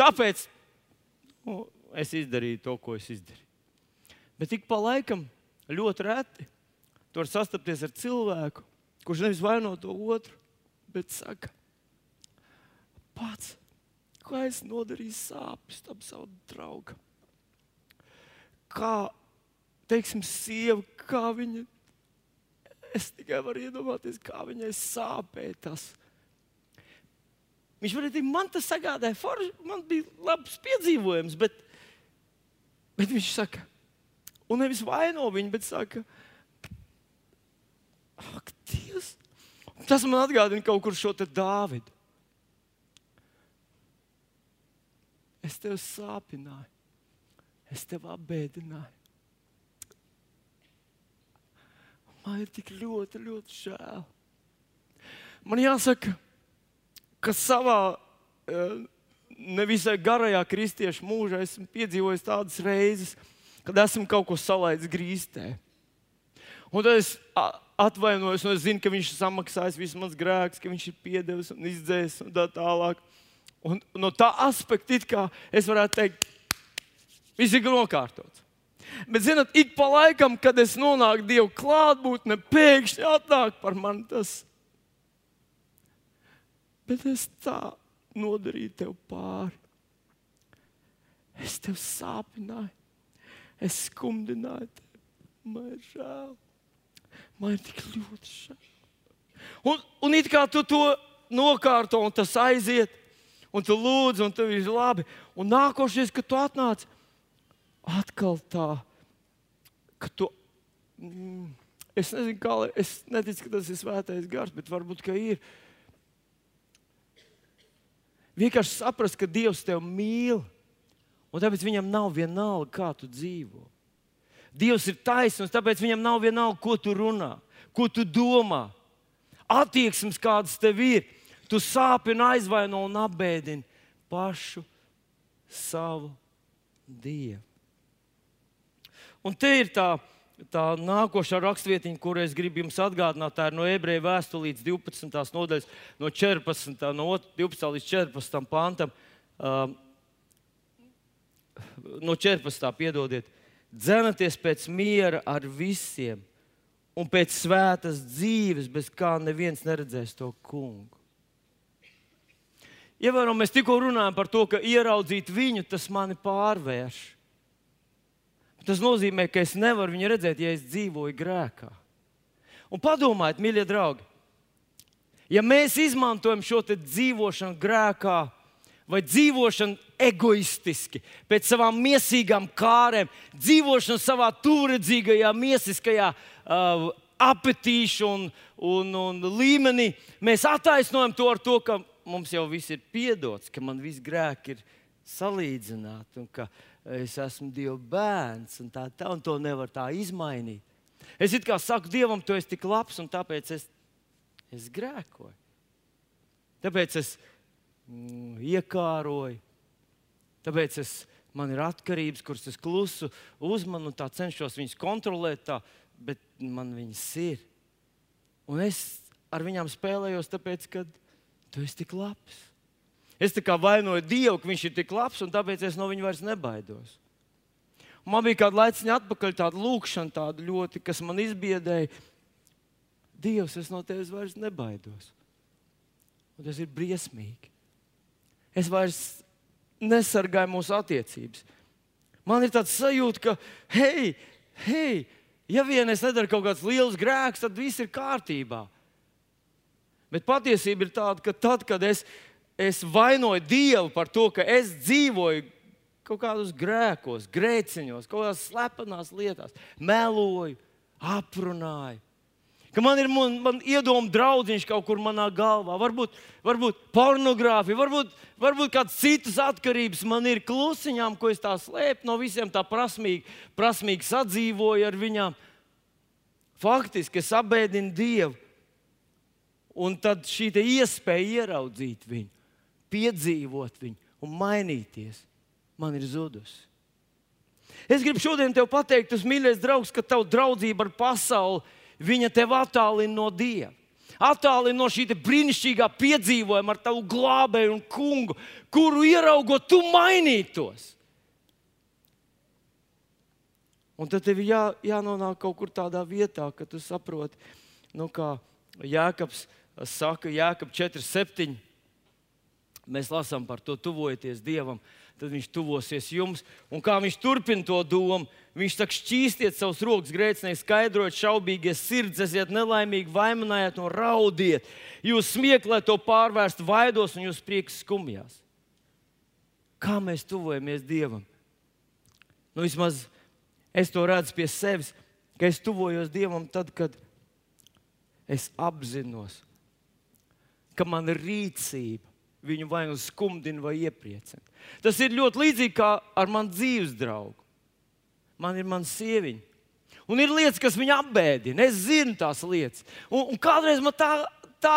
Tāpēc nu, es izdarīju to, ko es izdarīju. Bet ik pa laikam ļoti reti tur sastapties ar cilvēku, kurš nevis vaino to otru, bet saka, pats, kā es nodarīju sāpes tam savam draugam. Kā, teiksim, sieva, kā viņa, es tikai varu iedomāties, kā viņai sāpēja tas Viņš varēja teikt, man tas sagādāja forši, man bija labs piedzīvojums, bet, bet viņš saka, un nevis vaino viņu, bet saka, ak, Dievs! Tas man atgādina kaut kur šo te Dāvidu. Es tev sāpināju, es tev apbēdināju. Man ir tik ļoti, ļoti žēl. Man jāsaka, ka savā eh, nevisai garajā kristiešu mūžā esmu piedzīvojis tādas reizes, kad esmu kaut ko salaidis grīstē. Un tad es atvainojos, un es zinu, ka viņš ir samaksājis visus manus grēkus, ka viņš ir piedevis un izdzēsis un tā tālāk. Un no tā aspekta, kā es varētu teikt, viss ir nokārtots. Bet, zinot, ik pa laikam, kad es nonāku Dieva klātbūtnē, pēkšņi atnāk par mani tas bet es tā nodarīju tev pāri. Es tev sāpināju, es skumdināju tevi. Man ir žēl, man ir tik ļoti žēl. Un, un it kā tu to nokārto, un tas aiziet, un tu lūdz, un tev ir labi. Un nākošais, kad tu atnāc, atkal tā, ka tu. Mm, es nezinu, kā es neticu, ka tas ir svētais gars, bet varbūt ka ir. Vienkārši saprast, ka Dievs tevi mīl, un tāpēc viņam nav vienalga, kā tu dzīvo. Dievs ir taisnīgs, tāpēc viņam nav vienalga, ko tu runā, ko tu domā. Attieksmes, kādas tev ir, tu sāpini, aizvaino un apbēdini pašu savu Dievu. Un te ir tā tā nākošā rakstvietiņa, kuru es gribu jums atgādināt, tā ir no ebreju vēstulītes 12. nodaļas, no 14. No 12. līdz 14. pantam. Uh, no 14. piedodiet, dzenaties pēc miera ar visiem un pēc svētas dzīves, bez kā neviens neredzēs to kungu. Ievēram, mēs tikko runājam par to, ka ieraudzīt viņu, tas mani pārvērš. Tas nozīmē, ka es nevaru viņu redzēt, ja es dzīvoju grēkā. Un padomājiet, mīļie draugi, Ja mēs izmantojam šo dzīvošanu grēkā, vai dzīvošanu egoistiski, pēc savām mīsīgām kārēm, dzīvošanu savā turedzīgajā, mīsiskajā uh, apetīšu un, un, un līmenī, mēs attaisnojam to ar to, ka mums jau viss ir piedots, ka man viss grēki ir salīdzināti un ka es esmu Dieva bērns un tā, tā un to nevar tā izmainīt. Es it kā saku Dievam, tu esi tik labs un tāpēc es es grēkoju. Tāpēc es mm, iekāroju, tāpēc es, man ir atkarības, kuras es klusu uzmanu un cenšos viņas kontrolēt, tā, bet man viņas ir. Un es ar viņām spēlējos, tāpēc, ka tu esi tik labs. Es tā kā vainoju Dievu, ka viņš ir tik labs, un tāpēc es no viņa vairs nebaidos. Man bija kāda laiciņa atpakaļ, tāda lūkšana, tāda ļoti, kas man izbiedēja. Dievs, es no tevis vairs nebaidos. Un tas ir briesmīgi. Es vairs nesargāju mūsu attiecības. Man ir tāds sajūta, ka, hei, hei, ja vien es nedaru kaut kāds liels grēks, tad viss ir kārtībā. Bet patiesība ir tāda, ka tad, kad es, es vainoju Dievu par to, ka es dzīvoju kaut kādos grēkos, grēciņos, kaut kādās slepenās lietās, meloju, aprunāju, ka man ir man, man iedomā draudziņš kaut kur manā galvā, varbūt, varbūt pornogrāfija, varbūt, varbūt kādas citas atkarības man ir klusiņām, ko es tā slēpu no visiem tā prasmīgi, prasmīgi sadzīvoju ar viņām. Faktiski es abēdinu Dievu. Un tad šī iespēja ieraudzīt viņu, piedzīvot viņu un mainīties, man ir zudusi. Es gribu šodien te pateikt, tas mīļais draugs, ka tava draudzība ar pasauli viņa tev attālina no Dieva. Attālina no šī brīnišķīgā piedzīvojuma ar tavu glābēju un kungu, kuru ieraugot, tu mainītos. Un tad tev jā, jānonāk kaut kur tādā vietā, ka tu saproti, nu, kā Jēkabs saka, Jēkabs 4,7. Mēs lasām par to, tuvojoties Dievam, tad viņš tuvosies jums. Un kā viņš turpina to domu, Viņš saka, šķīstiet savus rokas grēcinieku, skaidrojiet, šaubīgie sirds, esiet nelaimīgi, vainojiet un raudiet. Jūs smieklēt to pārvērst vaidos un jūs prieks skumjās. Kā mēs tuvojamies Dievam? Nu, vismaz es to redzu pie sevis, ka es tuvojos Dievam tad, kad es apzinos, ka man rīcība viņu vai nu skumdina, vai iepriecina. Tas ir ļoti līdzīgi kā ar manu dzīves draugu man ir mana sieviņa. Un ir lietas, kas viņu apbēdina. Es zinu tās lietas. Un, un kādreiz man tā, tā,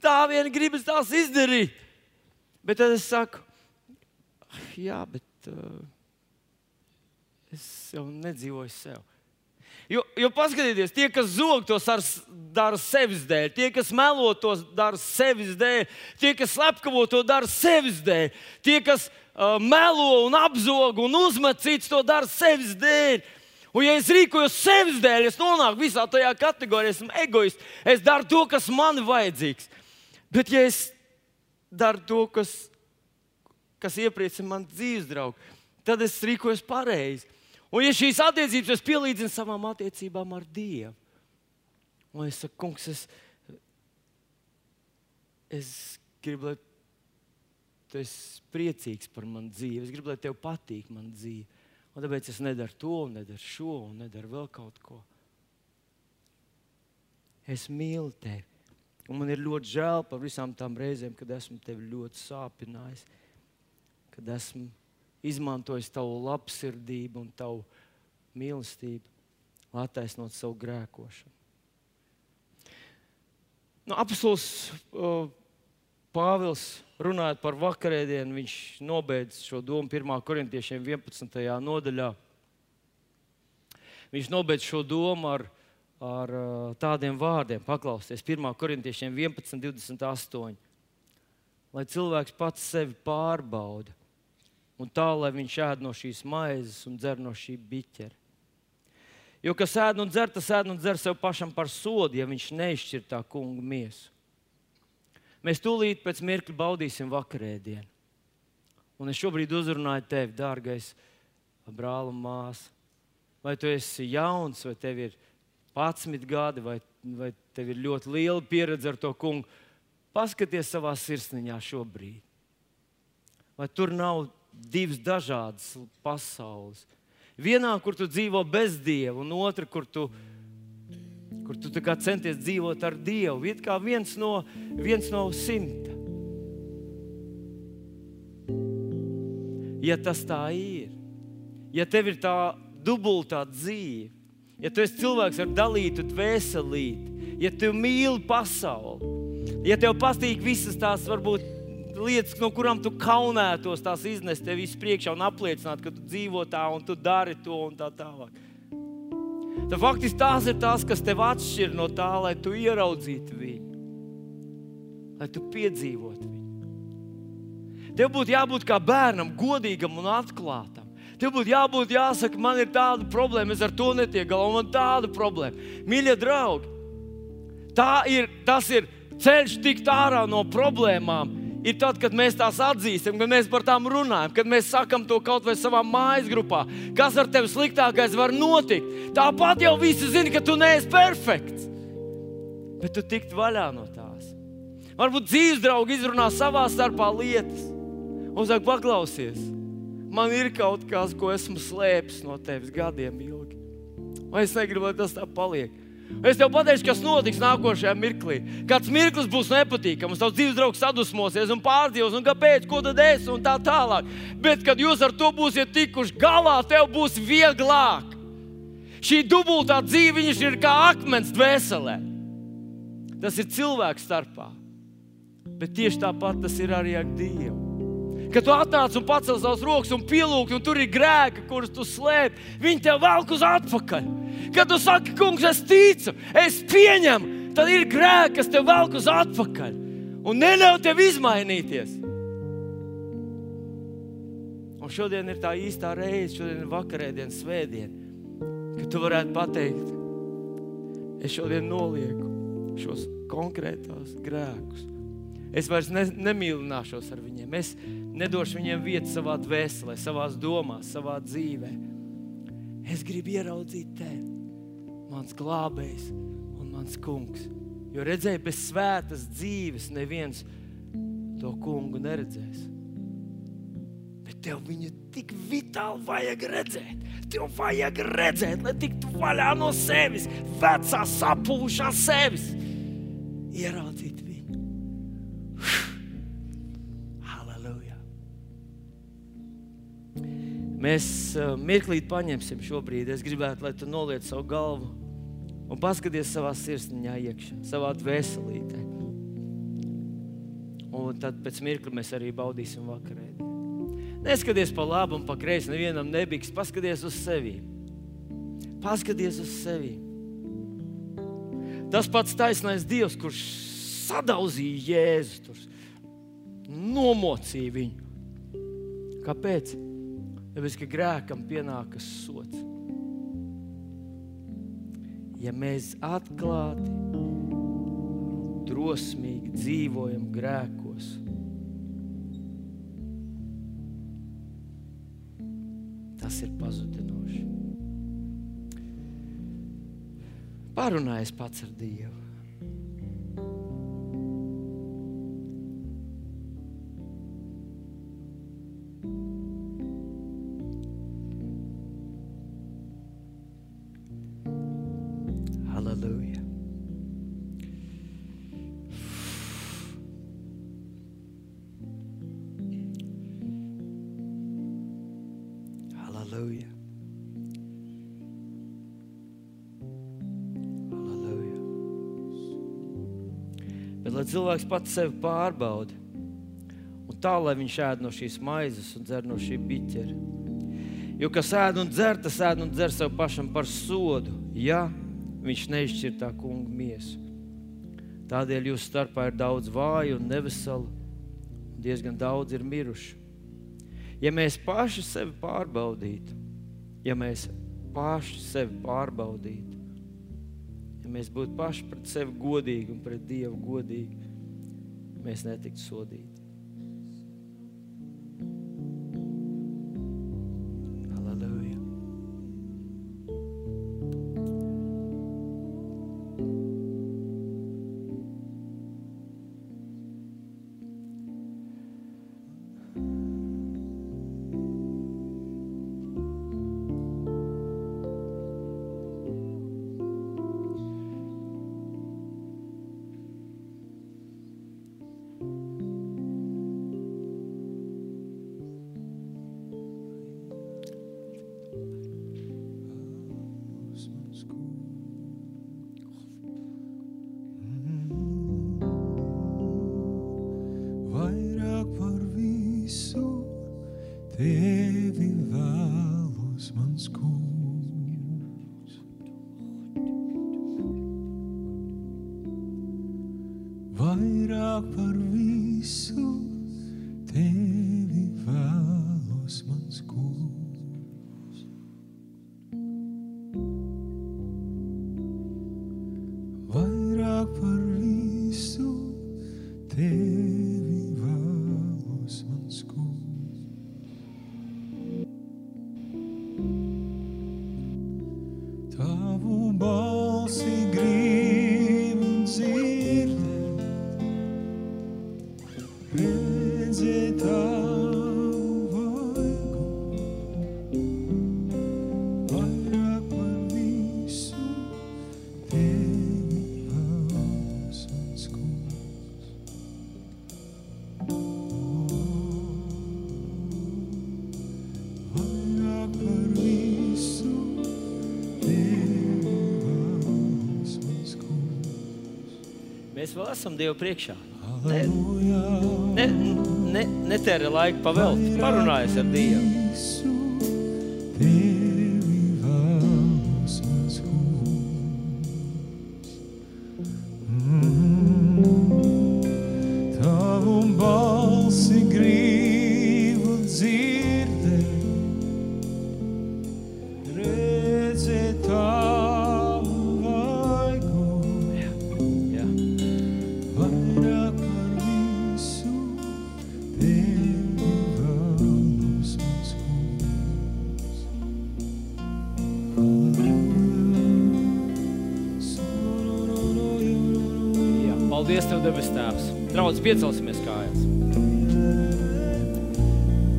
tā vien gribas tās izdarīt. Bet tad es saku, jā, bet uh, es jau nedzīvoju sev. Jo, jo paskatieties, tie, kas zog tos dara sevis dēļ, tie, kas melo tos dara sevis dēļ, tie, kas slepkavo to dara sevis dēļ, tie, kas uh, melo un apzog un uzmet citus, to dara sevis dēļ. Un, ja es rīkojos sevis dēļ, es nonāku visā tajā kategorijā, esmu egoists. Es daru to, kas man ir vajadzīgs. Bet, ja es daru to, kas, kas iepriecina man dzīves draugu, tad es rīkojos pareizi. Un, ja šīs attiecības es pielīdzinu savām attiecībām ar Dievu, un es saku, kungs, es, es gribu, lai tu esi priecīgs par manu dzīvi. Es gribu, lai tev patīk mana dzīve. Un tāpēc es nedaru to, nedaru šo, nedaru vēl kaut ko. Es mīlu tevi. Un man ir ļoti žēl par visām tām reizēm, kad esmu tevi ļoti sāpinājis, kad esmu izmantojis tavu labsirdību un tavu mīlestību, lai attaisnotu savu grēkošanu. Nu, Apostols uh, Pāvils runājot par vakarēdienu, viņš nobeidz šo domu 1. korintiešiem 11. nodaļā. Viņš nobeidz šo domu ar, ar tādiem vārdiem, paklausieties, 1. korintiešiem 11, 28. Lai cilvēks pats sevi pārbauda, un tā, lai viņš ēd no šīs maizes un dzer no šī biķera. Jo kas ēd un dzer, tas ēd un dzer sev pašam par sodu, ja viņš neizšķir tā kunga miesu. Mēs tūlīt pēc mirkļa baudīsim vakarēdienu. Un es šobrīd uzrunāju tevi, dārgais brāl un māsa. Vai tu esi jauns, vai tev ir 11 gadi, vai vai tev ir ļoti liela pieredze ar to kungu. Paskaties savā sirsniņā šobrīd. Vai tur nav divas dažādas pasaules? Vienā, kur tu dzīvo bez dieva, un otrā, kur tu, kur tu centies dzīvot ar dievu. It kā viens no, viens no simta. Ja tas tā ir, ja tev ir tā dubultā dzīve, ja tu esi cilvēks ar dalītu dvēselīti, ja tu mīli pasauli, ja tev patīk visas tās varbūt lietas, no kurām tu kaunētos, tās iznest tev visu priekšā un apliecināt, ka tu dzīvo tā un tu dari to un tā tālāk. Tad faktiski tās ir tās, kas tev atšķir no tā, lai tu ieraudzītu viņu, lai tu piedzīvotu viņu. Tev būtu jābūt kā bērnam, godīgam un atklātam. Tev būtu jābūt, jāsaka, man ir tāda problēma, es ar to netieku galā, man ir tāda problēma. Mīļie draugi, ir, tas ir ceļš tikt ārā no problēmām. Ir tad, kad mēs tās atzīstam, kad mēs par tām runājam, kad mēs sakām to kaut vai savā mājas grupā, kas ar tevi sliktākais var notikt. Tāpat jau visi zina, ka tu neesi perfekts. Bet tu tikt vaļā no tās. Varbūt dzīves draugi izrunā savā starpā lietas un saka, paklausies, man ir kaut kas, ko esmu slēpis no tevis gadiem ilgi. Vai es negribu, lai tas tā paliek? Es tev pateikšu, kas notiks nākošajā mirklī. Kāds mirklis būs nepatīkams, tavs dzīves draugs sadusmosies un pārdzīvos, un kāpēc, ko tad es un tā tālāk. Bet, kad jūs ar to būsiet tikuši galā, tev būs vieglāk. Šī dubultā dzīve ir kā akmens dvēselē. Tas ir cilvēks starpā. Bet tieši tāpat tas ir arī ar Dievu. Kad tu atnāc un pacēl savus rokas un pielūgti, un tur ir grēki, kurus tu slēp, viņi tev velk uz atpakaļ. Kad tu saki, kungs, es ticu, es pieņemu, tad ir grēki, kas tev velk uz atpakaļ un neļauj tev izmainīties. Un šodien ir tā īstā reize, šodien ir vakarēdiena, svētdiena, kad tu varētu pateikt, es šodien nolieku šos konkrētos grēkus. Es vairs ne, nemīlināšos ar viņiem. Es nedošu viņiem vietu savā dvēselē, savā domās, savā dzīvē. Es gribu ieraudzīt tevi, mans glābējs un mans kungs. Jo redzēju, bez svētas dzīves neviens to kungu neredzēs. Bet tev viņu tik vitāli vajag redzēt. Tev vajag redzēt, lai tiktu vaļā no sevis, vecā sapūšā sevis. Ieraudzīt Mēs uh, mirklīt paņemsim šobrīd. Es gribētu, lai tu noliec savu galvu un paskaties savā sirsniņā iekšā, savā dvēselītē. Un tad pēc mirkļa mēs arī baudīsim vakarēdienu. Neskaties pa labi un pa kreisi, nevienam nebiks. Paskaties uz sevi. Paskaties uz sevi. Tas pats taisnais Dievs, kurš sadauzīja Jēzu, nomocīja viņu. Kāpēc? Tāpēc, ka grēkam pienākas sots. Ja mēs atklāti, drosmīgi dzīvojam grēkos, tas ir pazudinoši. Parunājies pats ar Dievu. Cilvēks pats sevi pārbauda. Un tā, lai viņš ēd no šīs maizes un dzer no šī biķera. Jo kas ēd un dzer, tas ēd un dzer sev pašam par sodu, ja viņš neizšķir tā kunga miesu. Tādēļ jūsu starpā ir daudz vāju un neveselu, un diezgan daudz ir miruši. Ja mēs paši sevi pārbaudītu, ja mēs paši sevi pārbaudītu, ja mēs būtu paši pret sevi godīgi un pret Dievu godīgi, mēs netiktu sodīti. Vairāk par esam Dievu priekšā. Halleluja! Ne, ne, netērē laiku pavēlēt, parunājies ar Dievu. Paldies, Tev, debes Tēvs. Draudz, piecelsimies kājās.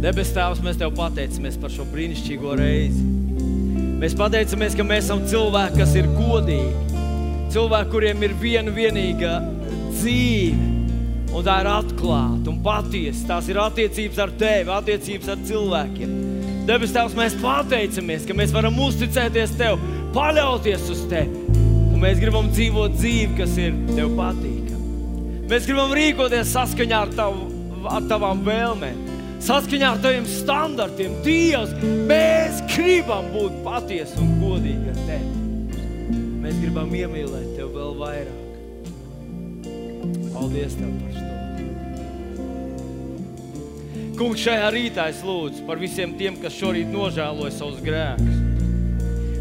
Debes Tēvs, mēs Tev pateicamies par šo brīnišķīgo reizi. Mēs pateicamies, ka mēs esam cilvēki, kas ir godīgi. Cilvēki, kuriem ir viena vienīga dzīve. Un tā ir atklāta un patiesa. Tās ir attiecības ar Tevi, attiecības ar cilvēkiem. Debes Tēvs, mēs pateicamies, ka mēs varam uzticēties Tev, paļauties uz Tevi. Un mēs gribam dzīvot dzīvi, kas ir Tev patīkama. Mēs gribam rīkoties saskaņā ar, tavu, ar Tavām vēlmēm, saskaņā ar Taviem standartiem. Dievs, mēs gribam būt patiesi un godīgi ar Tevi. Mēs gribam iemīlēt Tevi vēl vairāk. Paldies Tev par to. Kungs, šajā rītā es lūdzu par visiem tiem, kas šorīt nožēloja savus grēkus.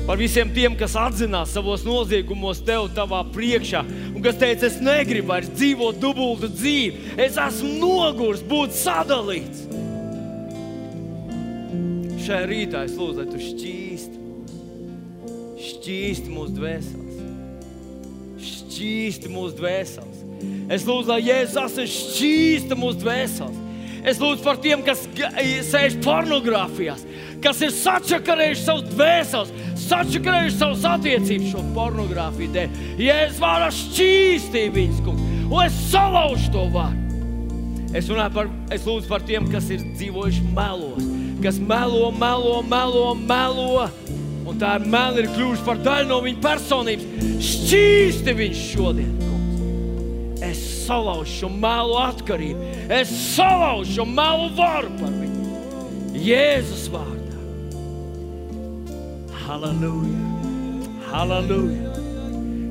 Par visiem tiem, kas atzinās savos noziegumos, tev tavā priekšā, un kas teica, es negribu vairs dzīvot dubultu dzīvi, es esmu nogurs, būt sadalīts. Šajā rītā es lūdzu, lai tu šķīsti mūs, šķīsti mūsu dvēseles, šķīsti mūsu dvēseles. Es lūdzu, lai Jēzus asins šķīsta mūsu dvēseles. Es lūdzu par tiem, kas sēž pornogrāfijās, kas ir sačakarējuši savus dvēseles, sačakarējuši savus attiecības šo pornogrāfiju dēļ. Jēzus vārā šķīstīja viņus, kungs, un es salaužu to vārdu. Es runāju par, es lūdzu par tiem, kas ir dzīvojuši melos, kas melo, melo, melo, melo. Un tā ir meli ir kļuvuši par daļu no viņa personības. Šķīsti viņš šodien, kungs. Es salaužu šo melu atkarību, es salaužu šo melu varu par viņu. Jēzus vārdā. Halleluja! Halleluja!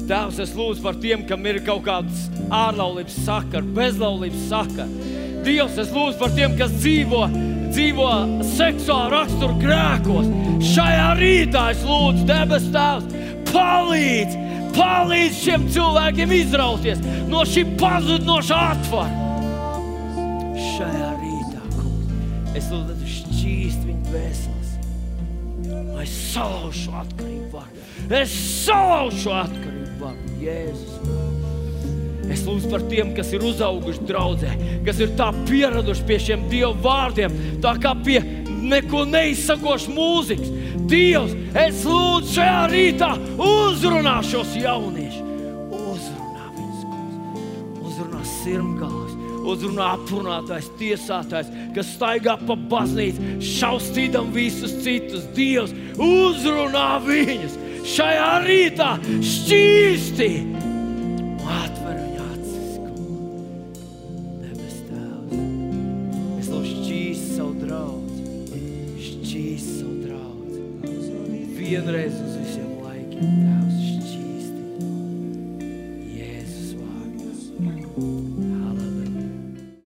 Tēvs, es lūdzu par tiem, kam ir kaut kāds ārlaulības sakars, bezlaulības sakars. Dievs, es lūdzu par tiem, kas dzīvo, dzīvo seksuāli rakstura grēkos. Šajā rītā es lūdzu, debes Tēvs, palīdz, palīdz šiem cilvēkiem izrauties no šī pazudušā atvara. Šajā rītā, kungs, es lūdzu, šķīst viņu dvēseles. Es salaužu šo atkarību varu. Es salaužu šo atkarību varu. Jēzus. Es lūdzu par tiem, kas ir uzauguši draudzē, kas ir tā pieraduši pie šiem dievu vārdiem, tā kā pie neko neizsakošas mūzikas. Dievs, es lūdzu šajā rītā uzrunā šos jauniešus. Uzrunā viņus, uzrunā sirmgālis, uzrunā aprunātājs, tiesātājs, kas staigā pa baznīcu, šaustīdam visus citus. Dievs, uzrunā viņus šajā rītā, šķīsti atver viņu acis. kungs. Debes Tēvs, es lūdzu šķīst savu draugu, šķīst savu draugu. Vienreiz uz